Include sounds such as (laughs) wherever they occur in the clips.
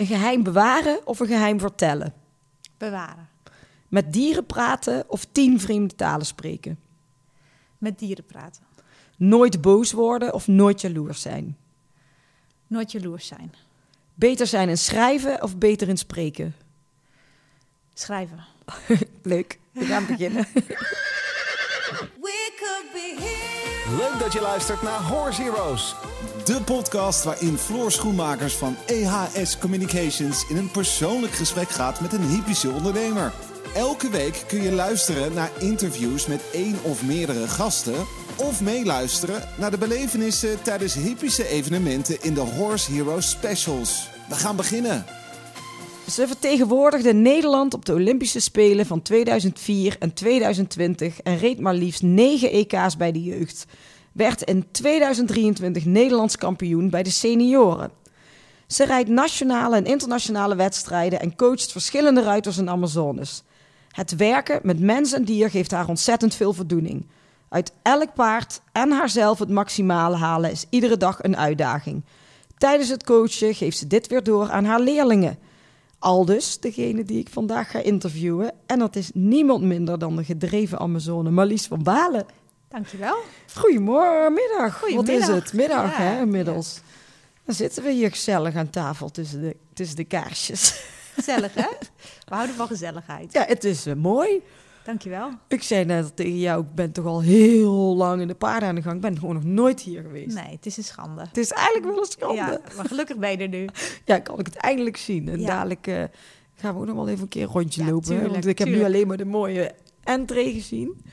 Een geheim bewaren of een geheim vertellen? Bewaren. Met dieren praten of tien vreemde talen spreken? Met dieren praten. Nooit boos worden of nooit jaloers zijn? Nooit jaloers zijn. Beter zijn in schrijven of beter in spreken? Schrijven. (laughs) Leuk, we gaan beginnen. (laughs) Leuk dat je luistert naar Horse Heroes. De podcast waarin Floor Schoenmakers van EHS Communications in een persoonlijk gesprek gaat met een hypische ondernemer. Elke week kun je luisteren naar interviews met één of meerdere gasten. Of meeluisteren naar de belevenissen tijdens hypische evenementen in de Horse Heroes Specials. We gaan beginnen. Ze vertegenwoordigde Nederland op de Olympische Spelen van 2004 en 2020 en reed maar liefst 9 EK's bij de jeugd. Werd in 2023 Nederlands kampioen bij de senioren. Ze rijdt nationale en internationale wedstrijden en coacht verschillende ruiters en Amazones. Het werken met mens en dier geeft haar ontzettend veel voldoening. Uit elk paard en haarzelf het maximale halen is iedere dag een uitdaging. Tijdens het coachen geeft ze dit weer door aan haar leerlingen. Aldus, degene die ik vandaag ga interviewen. En dat is niemand minder dan de gedreven Amazone Marlies van Balen. Dankjewel. Goedemorgen, middag. Wat is Goedemiddag. het? Middag, Ja, hè, inmiddels. Dan zitten we hier gezellig aan tafel tussen de, tussen de kaarsjes. Gezellig, hè? (laughs) We houden van gezelligheid. Ja, het is eh, mooi. Dankjewel. Ik zei net tegen jou, ik ben toch al heel lang in de paarden aan de gang. Ik ben gewoon nog nooit hier geweest. Nee, het is een schande. Het is eigenlijk wel een schande. Ja, Ja, maar gelukkig ben je er nu. (laughs) kan ik het eindelijk zien. En Ja. dadelijk eh, gaan we ook nog wel even een keer een rondje Ja, lopen. tuurlijk, want ik heb nu alleen maar de mooie entree gezien.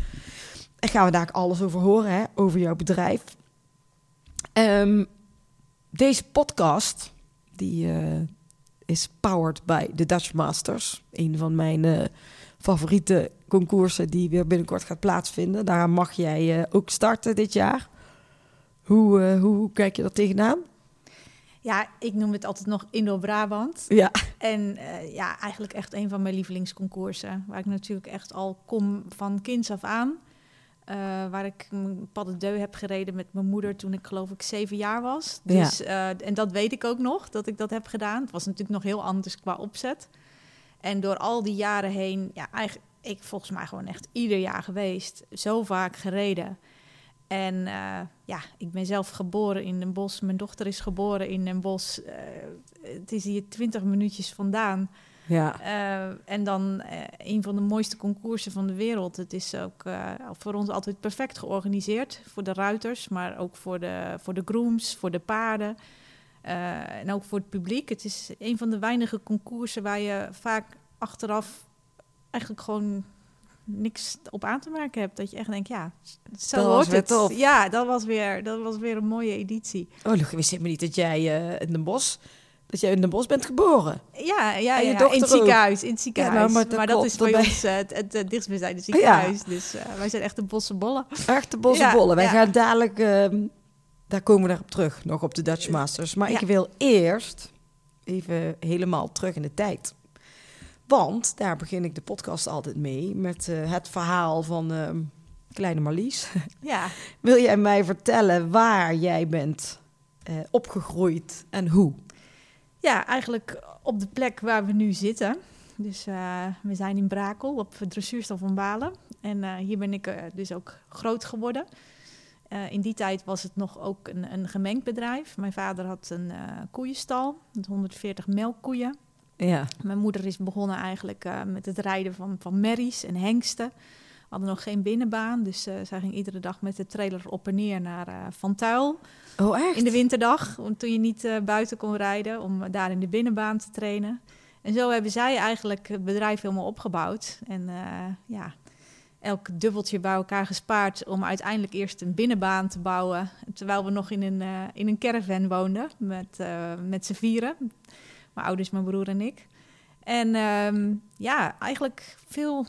En gaan we daar alles over horen, hè, over jouw bedrijf. Ehm, deze podcast, die eh, is powered by the Dutch Masters. Een van mijn eh, favoriete concoursen die weer binnenkort gaat plaatsvinden. Daar mag jij eh, ook starten dit jaar. Hoe, hoe, hoe kijk je dat tegenaan? Ja, ik noem het altijd nog Indo-Brabant. Ja, En ja, eigenlijk echt een van mijn lievelingsconcoursen. Waar ik natuurlijk echt al kom van kinds af aan. Eh, waar ik een pas de deux heb gereden met mijn moeder toen ik geloof ik zeven jaar was. Ja. Dus, eh, en dat weet ik ook nog, dat ik dat heb gedaan. Het was natuurlijk nog heel anders qua opzet. En door al die jaren heen, ja, eigenlijk, ik volgens mij gewoon echt ieder jaar geweest. Zo vaak gereden. En eh, ja, ik ben zelf geboren in Den Bosch. Mijn dochter is geboren in Den Bosch. Eh, het is hier twintig minuutjes vandaan. Ja. Eh, en dan eh, een van de mooiste concoursen van de wereld. Het is ook eh, voor ons altijd perfect georganiseerd. Voor de ruiters, maar ook voor de, voor de grooms, voor de paarden. en ook voor het publiek. Het is een van de weinige concoursen waar je vaak achteraf eigenlijk gewoon niks op aan te merken hebt. Dat je echt denkt, ja, zo Dat weer het. tof. Ja, dat was, weer, dat was weer een mooie editie. Oh, ik wist helemaal niet dat jij eh, in Den Bosch, dat jij in Den Bosch bent geboren. Ja, ja, ja, in het ziekenhuis. In het ziekenhuis. nou, maar maar dat is voor ons eh, het, het, het dichtstbijzijnde ziekenhuis. Dus eh, wij zijn echt de bossenbollen. Echte bossenbollen. Ja, Wij gaan dadelijk, ehm, daar komen we daarop terug, nog op de Dutch Masters. Maar ik wil eerst even helemaal terug in de tijd. Want daar begin ik de podcast altijd mee met eh, het verhaal van ehm, kleine Marlies. Ja, (laughs) wil jij mij vertellen waar jij bent opgegroeid en hoe? Ja, eigenlijk op de plek waar we nu zitten. Dus eh, we zijn in Brakel op dressuurstal van Balen. En eh, hier ben ik eh, dus ook groot geworden. In die tijd was het nog ook een, een gemengd bedrijf. Mijn vader had een koeienstal met 140 melkkoeien. Ja, Mijn moeder is begonnen eigenlijk met het rijden van, van merries en hengsten. We hadden nog geen binnenbaan, dus eh, zij ging iedere dag met de trailer op en neer naar eh, Van Tuil. oh echt? In de winterdag, toen je niet eh, buiten kon rijden, om daar in de binnenbaan te trainen. En zo hebben zij eigenlijk het bedrijf helemaal opgebouwd. En ja, elk dubbeltje bij elkaar gespaard om uiteindelijk eerst een binnenbaan te bouwen. Terwijl we nog in een, in een caravan woonden met, met z'n vieren. Mijn ouders, mijn broer en ik. En ehm, ja, eigenlijk veel,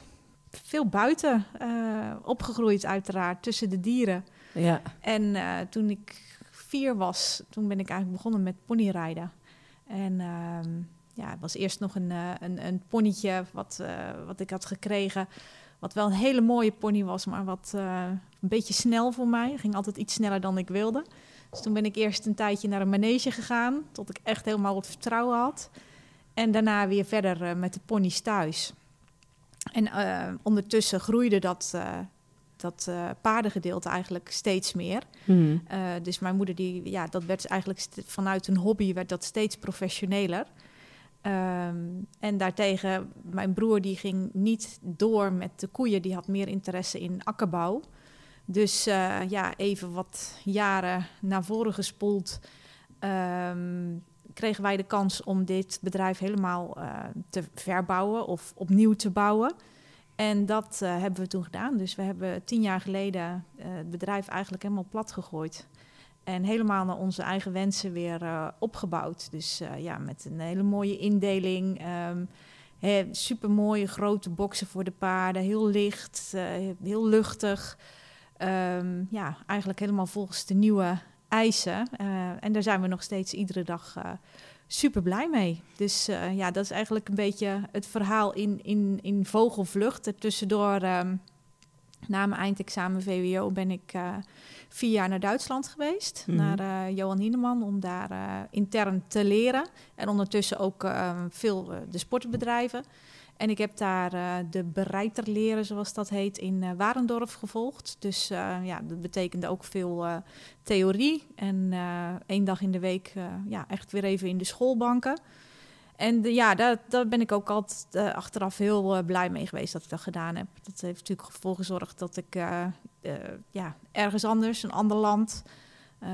veel buiten eh, opgegroeid uiteraard, tussen de dieren. Ja, En eh, toen ik vier was, toen ben ik eigenlijk begonnen met ponyrijden. En ehm, ja, het was eerst nog een, eh, een, een ponytje wat, wat ik had gekregen. Wat wel een hele mooie pony was, maar wat een beetje snel voor mij. Ging altijd iets sneller dan ik wilde. Dus toen ben ik eerst een tijdje naar een manege gegaan, tot ik echt helemaal het vertrouwen had. En daarna weer verder met de pony's thuis. En eh, ondertussen groeide dat, eh, dat eh, paardengedeelte eigenlijk steeds meer. Hmm. Dus mijn moeder, die, ja, dat werd eigenlijk st- vanuit een hobby werd dat steeds professioneler. Ehm, en daartegen, mijn broer die ging niet door met de koeien, die had meer interesse in akkerbouw. Dus ja, even wat jaren naar voren gespoeld, ehm, kregen wij de kans om dit bedrijf helemaal eh, te verbouwen of opnieuw te bouwen. En dat eh, hebben we toen gedaan. Dus we hebben tien jaar geleden eh, het bedrijf eigenlijk helemaal plat gegooid. En helemaal naar onze eigen wensen weer opgebouwd. Dus ja, met een hele mooie indeling. Um, Super mooie grote boksen voor de paarden. Heel licht, heel luchtig. Ehm, ja, eigenlijk helemaal volgens de nieuwe eisen. Eh, en daar zijn we nog steeds iedere dag eh, super blij mee. Dus eh, ja, dat is eigenlijk een beetje het verhaal in, in, in vogelvlucht. Ertussendoor, ehm, na mijn eindexamen VWO, ben ik vier jaar naar Duitsland geweest. Mhm. Naar Johan Hieneman, om daar intern te leren. En ondertussen ook eh, veel de sportbedrijven. En ik heb daar eh, de bereiterleren, zoals dat heet, in eh, Warendorf gevolgd. Dus eh, ja, dat betekende ook veel theorie. En één dag in de week ja, echt weer even in de schoolbanken. En ja, daar, daar ben ik ook altijd achteraf heel blij mee geweest dat ik dat gedaan heb. Dat heeft natuurlijk ervoor gezorgd dat ik ja, ergens anders, een ander land, eh,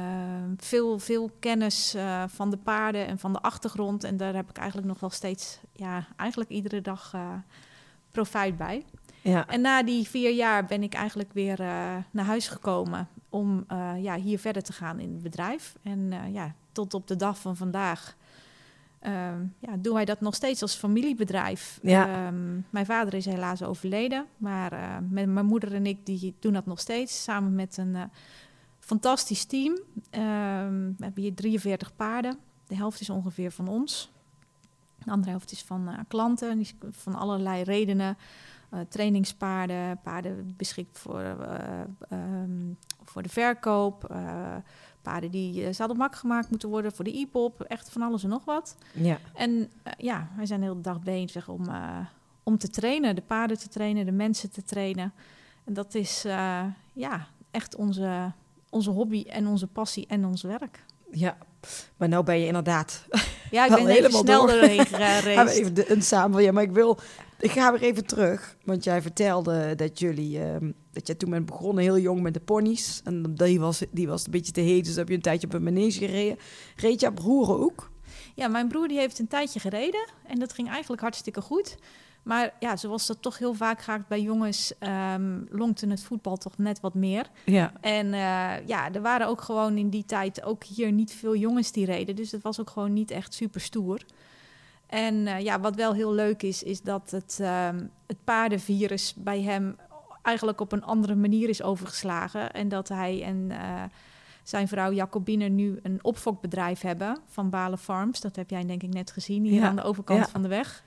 veel, veel kennis eh, van de paarden en van de achtergrond. En daar heb ik eigenlijk nog wel steeds, ja, eigenlijk iedere dag eh, profijt bij. Ja. En na die vier jaar ben ik eigenlijk weer eh, naar huis gekomen om ja, hier verder te gaan in het bedrijf. En ja, tot op de dag van vandaag ehm, ja, doen wij dat nog steeds als familiebedrijf. Ja. Ehm, mijn vader is helaas overleden, maar met mijn moeder en ik die doen dat nog steeds samen met een fantastisch team. Ehm, we hebben hier 43 paarden. De helft is ongeveer van ons. De andere helft is van eh, klanten, die van allerlei redenen. Eh, trainingspaarden, paarden beschikt voor, eh, ehm, voor de verkoop. paarden die uh, zadelmak gemaakt moeten worden voor de e-pop. Echt van alles en nog wat. Ja. En ja, wij zijn de hele dag bezig om, om te trainen. De paarden te trainen, de mensen te trainen. En dat is ja, echt onze, onze hobby en onze passie en ons werk. ja. Maar nou ben je inderdaad Ja, ik ben (laughs) helemaal snel door. doorheen (laughs) gereden. even een samen. Ja, maar ik wil. Ik ga weer even terug. Want jij vertelde dat jullie. ehm, dat jij toen bent begonnen heel jong met de ponies. En die was, die was een beetje te heet. Dus heb je een tijdje op een manege gereden. Reed jouw broer ook? Ja, mijn broer die heeft een tijdje gereden en dat ging eigenlijk hartstikke goed. Maar ja, zoals dat toch heel vaak gaat bij jongens, ehm longte het voetbal toch net wat meer. Ja. En eh, ja, er waren ook gewoon in die tijd ook hier niet veel jongens die reden. Dus het was ook gewoon niet echt super stoer. En eh, ja, wat wel heel leuk is, is dat het, ehm, het paardenvirus bij hem eigenlijk op een andere manier is overgeslagen. En dat hij en eh, zijn vrouw Jacobine nu een opfokbedrijf hebben van Balen Farms. Dat heb jij denk ik net gezien hier Ja, aan de overkant ja. van de weg.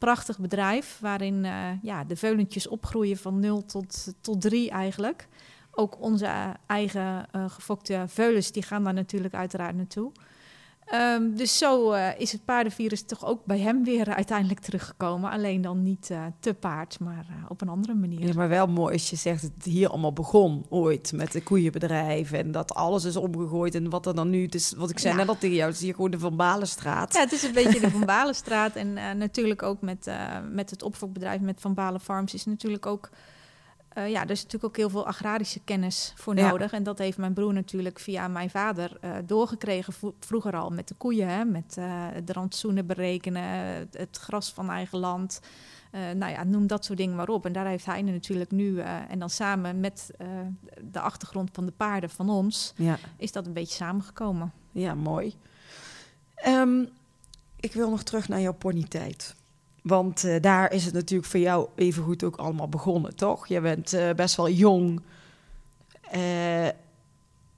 Prachtig bedrijf waarin eh, ja, de veulentjes opgroeien van 0 tot, tot 3 eigenlijk. Ook onze eh, eigen eh, gefokte veulens, die gaan daar natuurlijk uiteraard naartoe. Ehm, dus zo eh, is het paardenvirus toch ook bij hem weer uiteindelijk teruggekomen. Alleen dan niet eh, te paard, maar eh, op een andere manier. Ja, maar wel mooi als je zegt dat het hier allemaal begon ooit met de koeienbedrijf en dat alles is omgegooid en wat er dan nu, dus wat ik zei Ja. net al tegen jou, het is hier gewoon de Van Balenstraat. Ja, het is een beetje de (laughs) Van Balenstraat. En eh, natuurlijk ook met, eh, met het opfokbedrijf met Van Balen Farms is natuurlijk ook... eh, ja, er is natuurlijk ook heel veel agrarische kennis voor Ja. nodig. En dat heeft mijn broer natuurlijk via mijn vader eh, doorgekregen. vro- vroeger al met de koeien, hè, met eh, de rantsoenen berekenen, het, gras van eigen land. Eh, nou ja, noem dat soort dingen maar op. En daar heeft hij natuurlijk nu, eh, en dan samen met eh, de achtergrond van de paarden van ons, Ja. is dat een beetje samengekomen. Ja, mooi. Ehm, ik wil nog terug naar jouw ponytijd. Want eh, daar is het natuurlijk voor jou evengoed ook allemaal begonnen, toch? Je bent eh, best wel jong. Eh,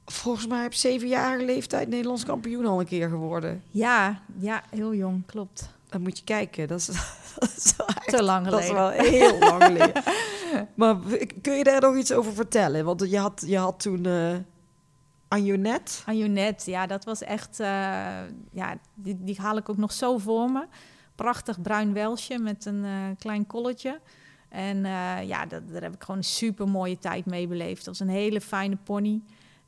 volgens mij op zevenjarige leeftijd Nederlands kampioen al een keer geworden. Ja, ja, heel jong, klopt. Dan moet je kijken. Dat is, (laughs) dat is wel echt- Te lang Dat is geleden. wel heel lang geleden. (laughs) maar kun je daar nog iets over vertellen? Want je had, je had toen Anjonet. Anjonet, ja, dat was echt... ja, die, die haal ik ook nog zo voor me. Prachtig bruin welsje met een eh, klein kolletje. En eh, ja, dat, daar heb ik gewoon een super mooie tijd mee beleefd. Dat was een hele fijne pony.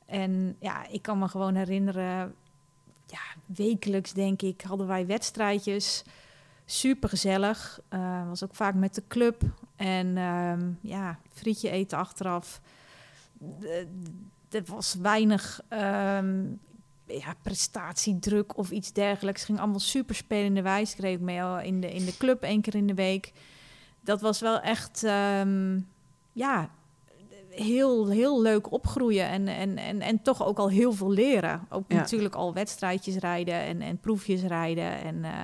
En ja, ik kan me gewoon herinneren, ja, wekelijks denk ik, hadden wij wedstrijdjes. Super gezellig. Uh, was ook vaak met de club. En ehm, ja, frietje eten achteraf. Er was weinig ehm, ja, prestatiedruk of iets dergelijks. Het ging allemaal super spelende wijs. Ik reed mee in de, in de club één keer in de week. Dat was wel echt, ehm, ja, heel, heel leuk opgroeien. En, en, en, en toch ook al heel veel leren. Ook natuurlijk al wedstrijdjes rijden en, en proefjes rijden en uh,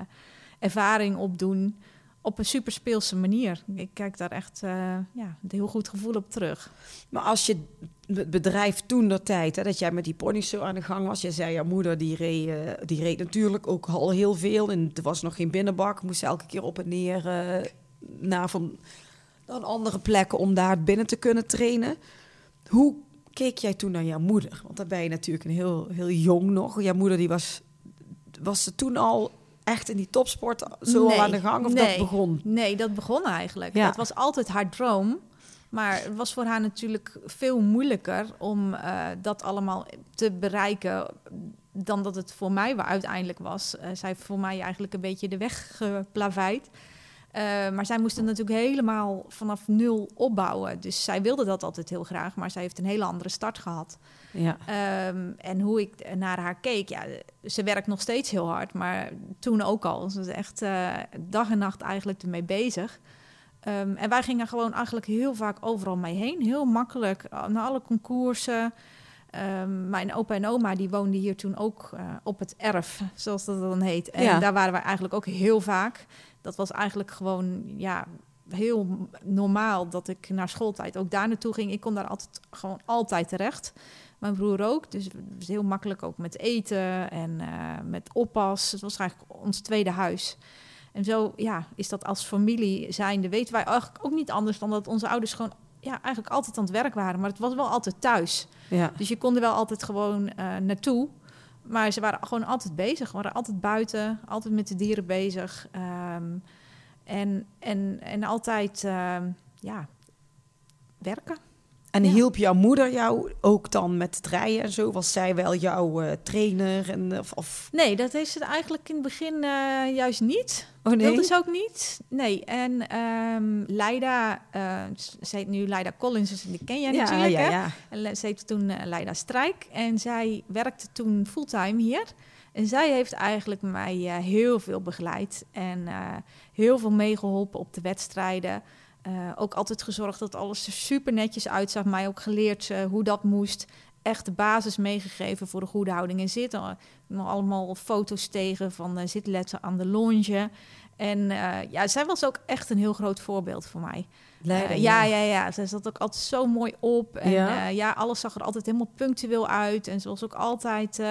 ervaring opdoen. Op een super speelse manier. Ik kijk daar echt uh, ja, een heel goed gevoel op terug. Maar als je het bedrijf toen de tijd, hè, dat jij met die pony's zo aan de gang was. Je zei, jouw moeder die reed, uh, die reed natuurlijk ook al heel veel. En er was nog geen binnenbak. Moest elke keer op en neer uh, naar, van, naar andere plekken om daar binnen te kunnen trainen. Hoe keek jij toen naar jouw moeder? Want dan ben je natuurlijk een heel, heel jong nog. Jouw moeder die was, was ze toen al echt in die topsport zo nee, aan de gang? Of nee, dat begon? Nee, dat begon eigenlijk. Ja. Dat was altijd haar droom. Maar het was voor haar natuurlijk veel moeilijker om uh, dat allemaal te bereiken dan dat het voor mij uiteindelijk was. Uh, zij heeft voor mij eigenlijk een beetje de weg geplaveid. Uh, maar zij moest het natuurlijk helemaal vanaf nul opbouwen. Dus zij wilde dat altijd heel graag, maar zij heeft een hele andere start gehad. Ja. Um, en hoe ik naar haar keek, ja, ze werkt nog steeds heel hard, maar toen ook al. Ze was echt uh, dag en nacht eigenlijk ermee bezig. Um, en wij gingen gewoon eigenlijk heel vaak overal mee heen. Heel makkelijk naar alle concoursen. Um, mijn opa en oma die woonden hier toen ook uh, op het erf, zoals dat dan heet. En Ja. daar waren wij eigenlijk ook heel vaak. Dat was eigenlijk gewoon ja, heel normaal dat ik naar schooltijd ook daar naartoe ging. Ik kon daar altijd gewoon altijd terecht. Mijn broer ook, dus het was heel makkelijk ook met eten en uh, met oppas. Het was eigenlijk ons tweede huis. En zo ja, is dat als familie zijnde, weten wij eigenlijk ook niet anders dan dat onze ouders gewoon ja, eigenlijk altijd aan het werk waren. Maar het was wel altijd thuis. Ja. Dus je kon er wel altijd gewoon uh, naartoe. Maar ze waren gewoon altijd bezig. Waren altijd buiten, altijd met de dieren bezig. Um, en, en, en altijd uh, ja, werken. En Ja. hielp jouw moeder jou ook dan met het rijden en zo? Was zij wel jouw eh, trainer? En, of, of... Nee, dat heeft ze eigenlijk in het begin uh, juist niet. Oh nee? Wilde ze ook niet. Nee, en um, Leida, uh, ze heet nu Leida Collins, dus die ken jij ja, natuurlijk. ja, hè? ja. En ze heette toen Leida Strijk en zij werkte toen fulltime hier. En zij heeft eigenlijk mij heel veel begeleid en heel veel meegeholpen op de wedstrijden. Uh, ook altijd gezorgd dat alles er super netjes uitzag. Mij ook geleerd uh, hoe dat moest. Echt de basis meegegeven voor de goede houding in zitten. Nog allemaal foto's tegen van uh, zitletten aan de longe. En ja, zij was ook echt een heel groot voorbeeld voor mij. Leiden, ja, ja, ja. Zij zat ook altijd zo mooi op. En ja, ja alles zag er altijd helemaal punctueel uit. En ze was ook altijd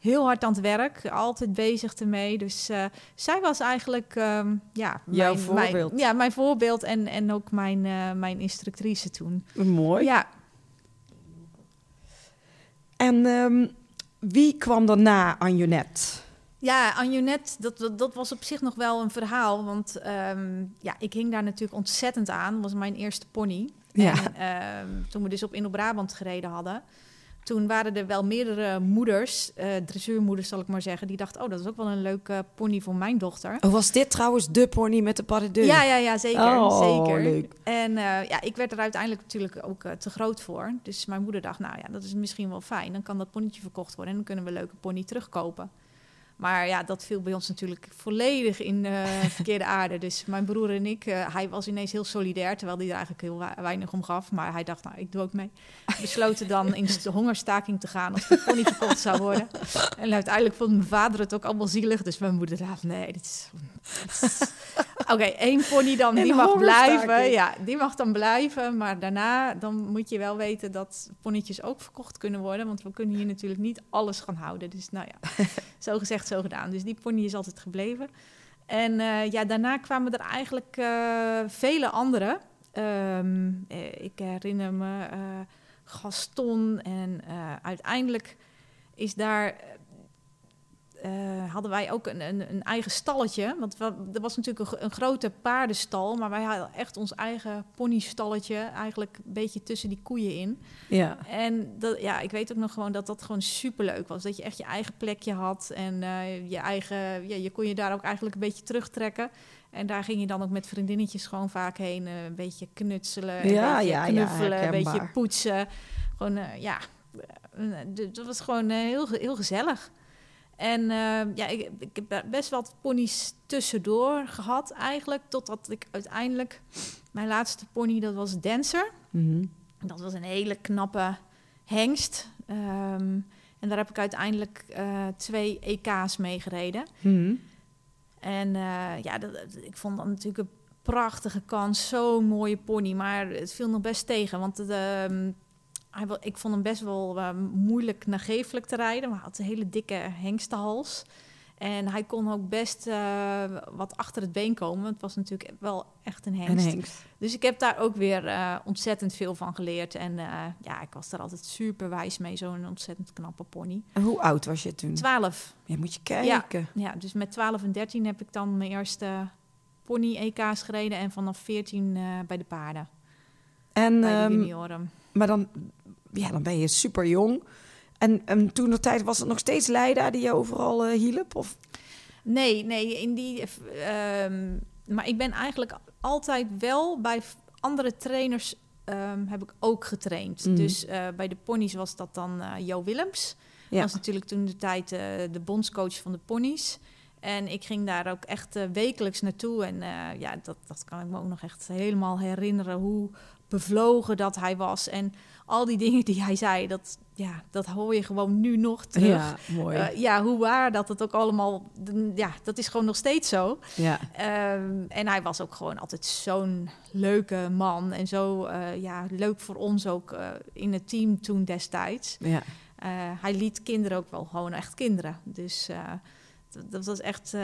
heel hard aan het werk, altijd bezig ermee. Dus uh, zij was eigenlijk um, ja, Jouw mijn, voorbeeld. Mijn, ja, mijn voorbeeld en, en ook mijn, uh, mijn instructrice toen. Mooi. Ja. En um, wie kwam daarna Anjonet? Ja, Anjonet, dat, dat, dat, was op zich nog wel een verhaal. Want um, ja, ik hing daar natuurlijk ontzettend aan. Dat was mijn eerste pony. Ja. En, toen we dus op Inno-Brabant gereden hadden... Toen waren er wel meerdere moeders, uh, dressuurmoeders zal ik maar zeggen, die dachten, oh, dat is ook wel een leuke pony voor mijn dochter. Oh, was dit trouwens de pony met de paradeur? Ja, ja, ja, zeker. Oh, zeker. leuk. En uh, ja, ik werd er uiteindelijk natuurlijk ook uh, te groot voor. Dus mijn moeder dacht, nou ja, dat is misschien wel fijn. Dan kan dat ponytje verkocht worden en dan kunnen we een leuke pony terugkopen. Maar ja, dat viel bij ons natuurlijk volledig in uh, (laughs) verkeerde aarde. Dus mijn broer en ik, uh, hij was ineens heel solidair, terwijl hij er eigenlijk heel weinig om gaf. Maar hij dacht, nou, ik doe ook mee. We (laughs) besloten dan in de hongerstaking te gaan als de pony verkocht zou worden. En uiteindelijk vond mijn vader het ook allemaal zielig. Dus mijn moeder dacht, nee, dit is... is... Oké, okay, één pony dan, die mag blijven. Ja, die mag dan blijven. Maar daarna, dan moet je wel weten dat ponytjes ook verkocht kunnen worden. Want we kunnen hier natuurlijk niet alles gaan houden. Dus nou ja, (laughs) zo gezegd, zo gedaan. Dus die pony is altijd gebleven. En uh, ja, daarna kwamen er eigenlijk uh, vele andere. Um, ik herinner me Gaston en uiteindelijk is daar eh, hadden wij ook een, een, een eigen stalletje. Want we, er was natuurlijk een, een, grote paardenstal, maar wij hadden echt ons eigen ponystalletje, eigenlijk een beetje tussen die koeien in. Ja. En dat, ja, ik weet ook nog gewoon dat dat gewoon superleuk was. Dat je echt je eigen plekje had en uh, je eigen, ja, je kon je daar ook eigenlijk een beetje terugtrekken. En daar ging je dan ook met vriendinnetjes gewoon vaak heen, uh, een beetje knutselen, een ja, beetje ja, knuffelen, ja, een beetje poetsen. Gewoon, ja, dat was gewoon heel, heel gezellig. En uh, ja, ik, ik, heb best wat ponies tussendoor gehad eigenlijk. Totdat ik uiteindelijk... Mijn laatste pony, dat was Dancer. Mm -hmm. Dat was een hele knappe hengst. Um, en daar heb ik uiteindelijk uh, twee EK's mee gereden. Mm -hmm. En uh, ja, dat, ik vond dat natuurlijk een prachtige kans. Zo'n mooie pony. Maar het viel nog best tegen. Want het... Hij, ik vond hem best wel uh, moeilijk nagevelijk te rijden. Maar hij had een hele dikke hengstenhals. En hij kon ook best uh, wat achter het been komen. Het was natuurlijk wel echt een hengst. Een hengst. Dus ik heb daar ook weer uh, ontzettend veel van geleerd. En ja, ik was er altijd super wijs mee. Zo'n ontzettend knappe pony. En hoe oud was je toen? Twaalf. Ja, moet je kijken. Ja, ja, dus met 12 en 13 heb ik dan mijn eerste pony-EK's gereden. En vanaf 14 bij de paarden. En, bij de um, junioren. Maar dan ja, dan ben je super jong. En, en toen de tijd was het nog steeds Leida die je overal uh, hielp? Of? Nee, nee, in die. Uh, maar ik ben eigenlijk altijd wel bij andere trainers um, heb ik ook getraind. Mhm. Mm. Dus uh, bij de ponies was dat dan uh, Jo Willems. Ja. Was natuurlijk toen de tijd de bondscoach van de ponies. En ik ging daar ook echt wekelijks naartoe. En ja, dat, dat kan ik me ook nog echt helemaal herinneren hoe bevlogen dat hij was. En al die dingen die hij zei, dat, ja, dat hoor je gewoon nu nog terug. Ja, mooi. Uh, ja, hoe waar dat het ook allemaal... Ja, dat is gewoon nog steeds zo. Ja. Um, en hij was ook gewoon altijd zo'n leuke man. En zo uh, ja, leuk voor ons ook uh, in het team toen destijds. Ja. hij liet kinderen ook wel gewoon echt kinderen. Dus dat, dat, was echt...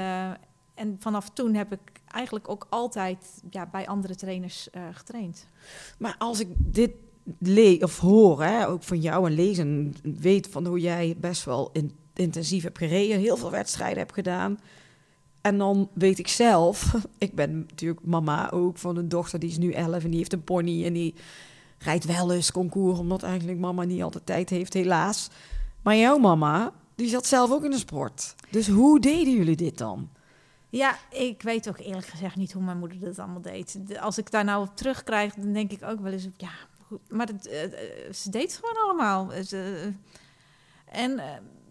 en vanaf toen heb ik eigenlijk ook altijd ja, bij andere trainers getraind. Maar als ik dit le of hoor, hè, ook van jou en lezen, weet van hoe jij best wel in, intensief hebt gereden, heel veel wedstrijden hebt gedaan. En dan weet ik zelf, (laughs) ik ben natuurlijk mama ook van een dochter die is nu 11 en die heeft een pony en die rijdt wel eens concours, omdat eigenlijk mama niet altijd tijd heeft, helaas. Maar jouw mama, die zat zelf ook in de sport. Dus hoe deden jullie dit dan? Ja, ik weet ook eerlijk gezegd niet hoe mijn moeder dat allemaal deed. Als ik daar nou op terugkrijg, dan denk ik ook wel eens, ja, maar het, uh, ze deed het gewoon allemaal. Ze, en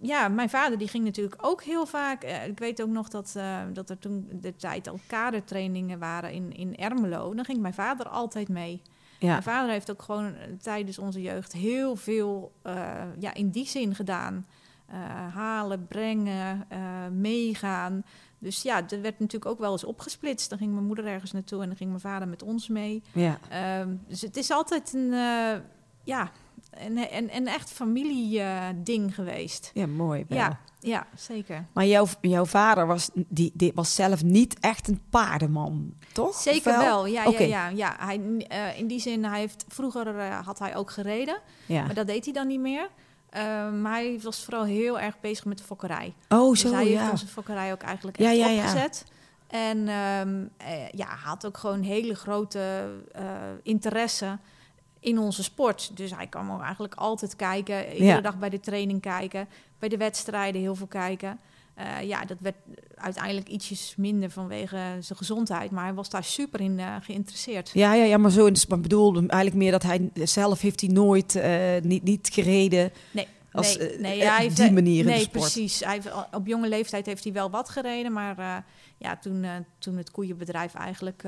ja, mijn vader die ging natuurlijk ook heel vaak. Ik weet ook nog dat, dat er toen de tijd al kadertrainingen waren in, in Ermelo. Dan ging mijn vader altijd mee. Ja. Mijn vader heeft ook gewoon tijdens onze jeugd heel veel ja, in die zin gedaan. halen, brengen, meegaan. Dus ja, er werd natuurlijk ook wel eens opgesplitst. Dan ging mijn moeder ergens naartoe en dan ging mijn vader met ons mee. Ja. Um, dus het is altijd een, uh, ja, een, een echt familieding uh, geweest. Ja, mooi. Ja, ja, zeker. Maar jouw, jouw vader was, die, die was zelf niet echt een paardenman, toch? Zeker wel? wel, ja. Okay. ja, ja, ja. Hij, uh, in die zin, hij heeft, vroeger had hij ook gereden. Ja. Maar dat deed hij dan niet meer. Uh, maar hij was vooral heel erg bezig met de fokkerij. Oh, dus zo, hij ja. heeft onze fokkerij ook eigenlijk ja, echt ja, opgezet. Ja. En um, ja, had ook gewoon hele grote uh, interesse in onze sport. Dus hij kwam ook eigenlijk altijd kijken. Iedere dag bij de training kijken. Bij de wedstrijden heel veel kijken. Uh, ja, dat werd uiteindelijk ietsjes minder vanwege zijn gezondheid. Maar hij was daar super in uh, geïnteresseerd. Ja, ja, ja, maar zo in ik bedoel eigenlijk meer dat hij zelf heeft hij nooit uh, niet, niet gereden. Nee. Als, nee, nee, hij heeft, die manier in nee, de sport. precies. Hij heeft, op jonge leeftijd heeft hij wel wat gereden, maar ja, toen, toen het koeienbedrijf eigenlijk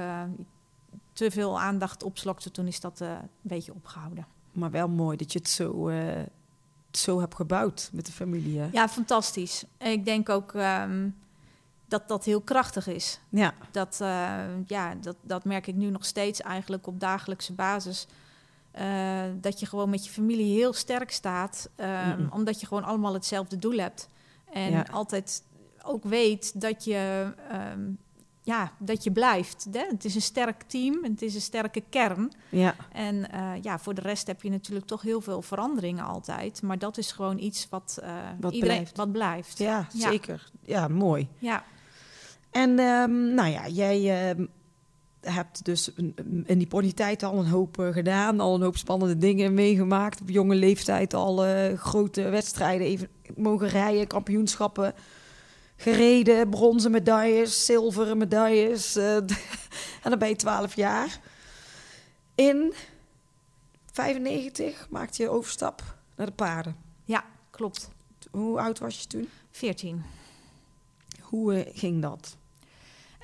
te veel aandacht opslokte, toen is dat een beetje opgehouden. Maar wel mooi dat je het zo, zo hebt gebouwd met de familie. Hè? Ja, fantastisch. Ik denk ook um, dat dat heel krachtig is. Ja. Dat, ja, dat, dat merk ik nu nog steeds eigenlijk op dagelijkse basis. Uh, dat je gewoon met je familie heel sterk staat. Um, mm -mm. Omdat je gewoon allemaal hetzelfde doel hebt. En Ja. altijd ook weet dat je um, ja, dat je blijft. Hè? Het is een sterk team, het is een sterke kern. Ja. En eh, ja, voor de rest heb je natuurlijk toch heel veel veranderingen altijd. Maar dat is gewoon iets wat, uh, Wat iedereen blijft. wat blijft. Ja, Ja. zeker. Ja, mooi. Ja. En ehm, nou ja, jij ehm, hebt dus in die ponytijd al een hoop eh, gedaan, al een hoop spannende dingen meegemaakt. Op jonge leeftijd al eh, grote wedstrijden even mogen rijden, kampioenschappen gereden, bronzen medailles, zilveren medailles. eh, (laughs) en dan ben je 12 jaar. In 95 maakte je overstap naar de paarden. ja, klopt. Hoe oud was je toen? 14. Hoe eh, ging dat?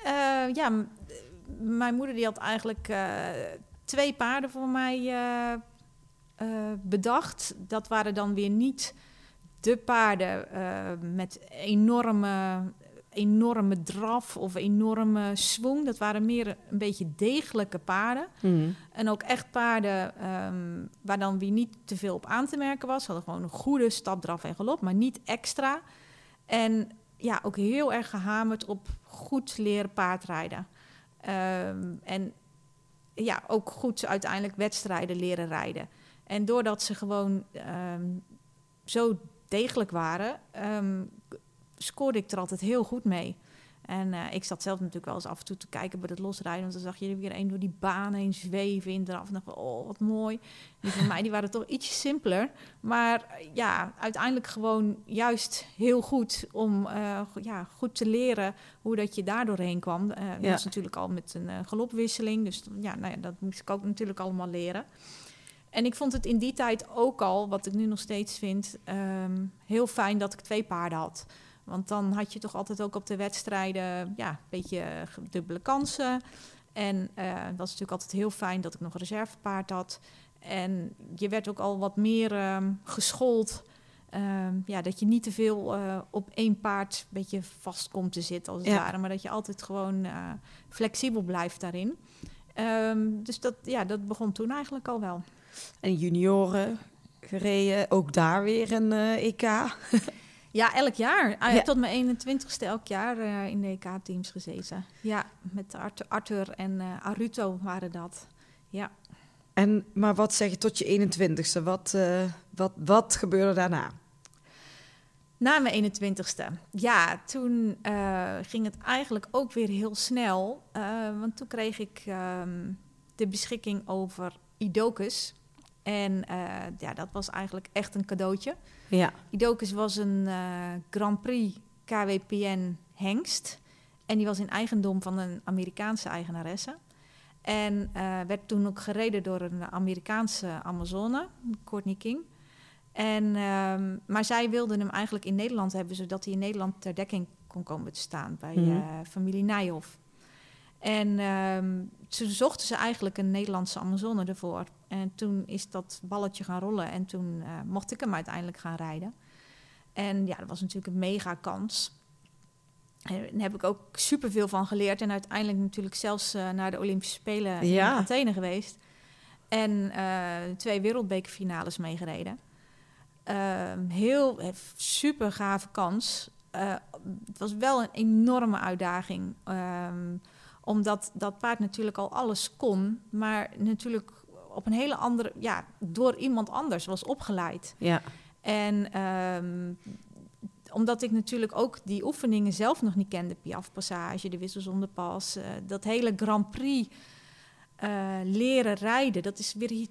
Eh, ja, mijn moeder die had eigenlijk twee paarden voor mij bedacht. Dat waren dan weer niet de paarden eh, met enorme, enorme draf of enorme swing. Dat waren meer een beetje degelijke paarden. En ook echt paarden ehm, waar dan weer niet te veel op aan te merken was. Ze hadden gewoon een goede stapdraf en galop, maar niet extra. En ja, ook heel erg gehamerd op goed leren paardrijden. Ehm, en ja, ook goed uiteindelijk wedstrijden leren rijden. En doordat ze gewoon ehm, zo degelijk waren, ehm, scoorde ik er altijd heel goed mee. En eh, ik zat zelf natuurlijk wel eens af en toe te kijken bij het losrijden. Want dan zag je er weer een door die baan heen zweven in eraf. En dacht oh, wat mooi. Die van mij die waren toch iets simpeler. Maar ja, uiteindelijk gewoon juist heel goed om eh, ja, goed te leren hoe dat je daar doorheen kwam. Eh dat Ja. was natuurlijk al met een galopwisseling. Dus ja, nou ja, dat moest ik ook natuurlijk allemaal leren. En ik vond het in die tijd ook al, wat ik nu nog steeds vind, ehm, heel fijn dat ik twee paarden had. Want dan had je toch altijd ook op de wedstrijden ja, een beetje eh, dubbele kansen. En eh dat was natuurlijk altijd heel fijn dat ik nog een reservepaard had. En je werd ook al wat meer ehm, geschoold. Ehm, ja, dat je niet te veel eh, op één paard een beetje vast komt te zitten, als het Ja. ware. Maar dat je altijd gewoon flexibel blijft daarin. Dus dat, ja, dat begon toen eigenlijk al wel. En junioren gereden, ook daar weer een eh, EK. (laughs) Ja, elk jaar. Ah, Ja. Tot mijn 21ste elk jaar eh, in de EK-teams gezeten. Ja, met Arthur, Arthur en eh, Aruto waren dat. Ja. En, maar wat zeg je tot je 21ste? Wat, wat, wat gebeurde daarna? Na mijn 21ste. Ja, toen ging het eigenlijk ook weer heel snel. want toen kreeg ik ehm, de beschikking over Idocus. En eh, ja, dat was eigenlijk echt een cadeautje. Ja, Idocus was een eh, Grand Prix KWPN hengst. En die was in eigendom van een Amerikaanse eigenaresse. En eh, werd toen ook gereden door een Amerikaanse Amazone, Courtney King. En, ehm, maar zij wilden hem eigenlijk in Nederland hebben, zodat hij in Nederland ter dekking kon komen te staan bij eh, familie Nijhoff. En ehm, toen zochten ze eigenlijk een Nederlandse Amazone ervoor. En toen is dat balletje gaan rollen en toen eh, mocht ik hem uiteindelijk gaan rijden. En ja, dat was natuurlijk een mega kans. En daar heb ik ook superveel van geleerd. En uiteindelijk natuurlijk zelfs eh, naar de Olympische Spelen Ja. in Athene geweest. En eh, twee wereldbekerfinales meegereden. Ehm, heel super gave kans. Het was wel een enorme uitdaging. ehm, omdat dat paard natuurlijk al alles kon. Maar natuurlijk op een hele andere... Ja, door iemand anders was opgeleid. ja, En ehm, omdat ik natuurlijk ook die oefeningen zelf nog niet kende, Piaf Passage, de wissels om de pas, eh, dat hele Grand Prix eh, leren rijden, dat is weer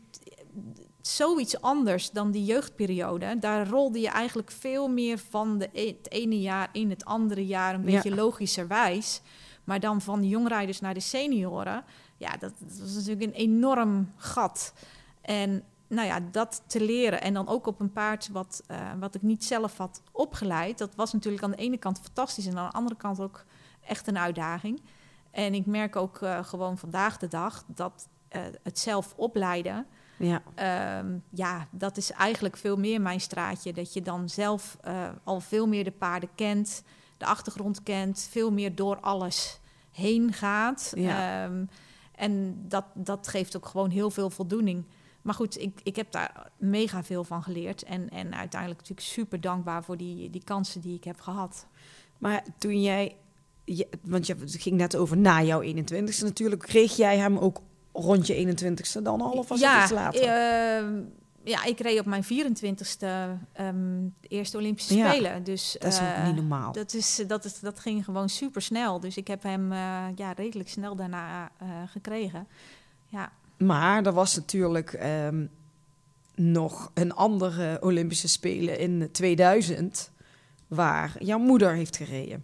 zoiets anders dan die jeugdperiode. Daar rolde je eigenlijk veel meer van de, e- het ene jaar in het andere jaar een Ja. beetje logischerwijs. Maar dan van de jongrijders naar de senioren, ja, dat, dat was natuurlijk een enorm gat. En nou ja, dat te leren en dan ook op een paard wat, eh, wat ik niet zelf had opgeleid, dat was natuurlijk aan de ene kant fantastisch en aan de andere kant ook echt een uitdaging. En ik merk ook eh, gewoon vandaag de dag dat eh, het zelf opleiden, ja, Ehm, ja, dat is eigenlijk veel meer mijn straatje. Dat je dan zelf al veel meer de paarden kent, de achtergrond kent, veel meer door alles heen gaat. Ja. Ehm, en dat, dat geeft ook gewoon heel veel voldoening. Maar goed, ik, ik heb daar mega veel van geleerd. En, en uiteindelijk natuurlijk super dankbaar voor die, die kansen die ik heb gehad. Maar toen jij je, want je, ging net over na jouw 21ste natuurlijk. Kreeg jij hem ook rond je 21ste dan al? Of was ja, het iets later? ehm, ja, ik reed op mijn 24ste ehm, de eerste Olympische Ja, Spelen. Dus, dat is ook eh, niet normaal. Dat, is, dat, is, dat ging gewoon super snel. Dus ik heb hem eh, ja, redelijk snel daarna eh, gekregen. Ja, Maar er was natuurlijk ehm, nog een andere Olympische Spelen in 2000... waar jouw moeder heeft gereden.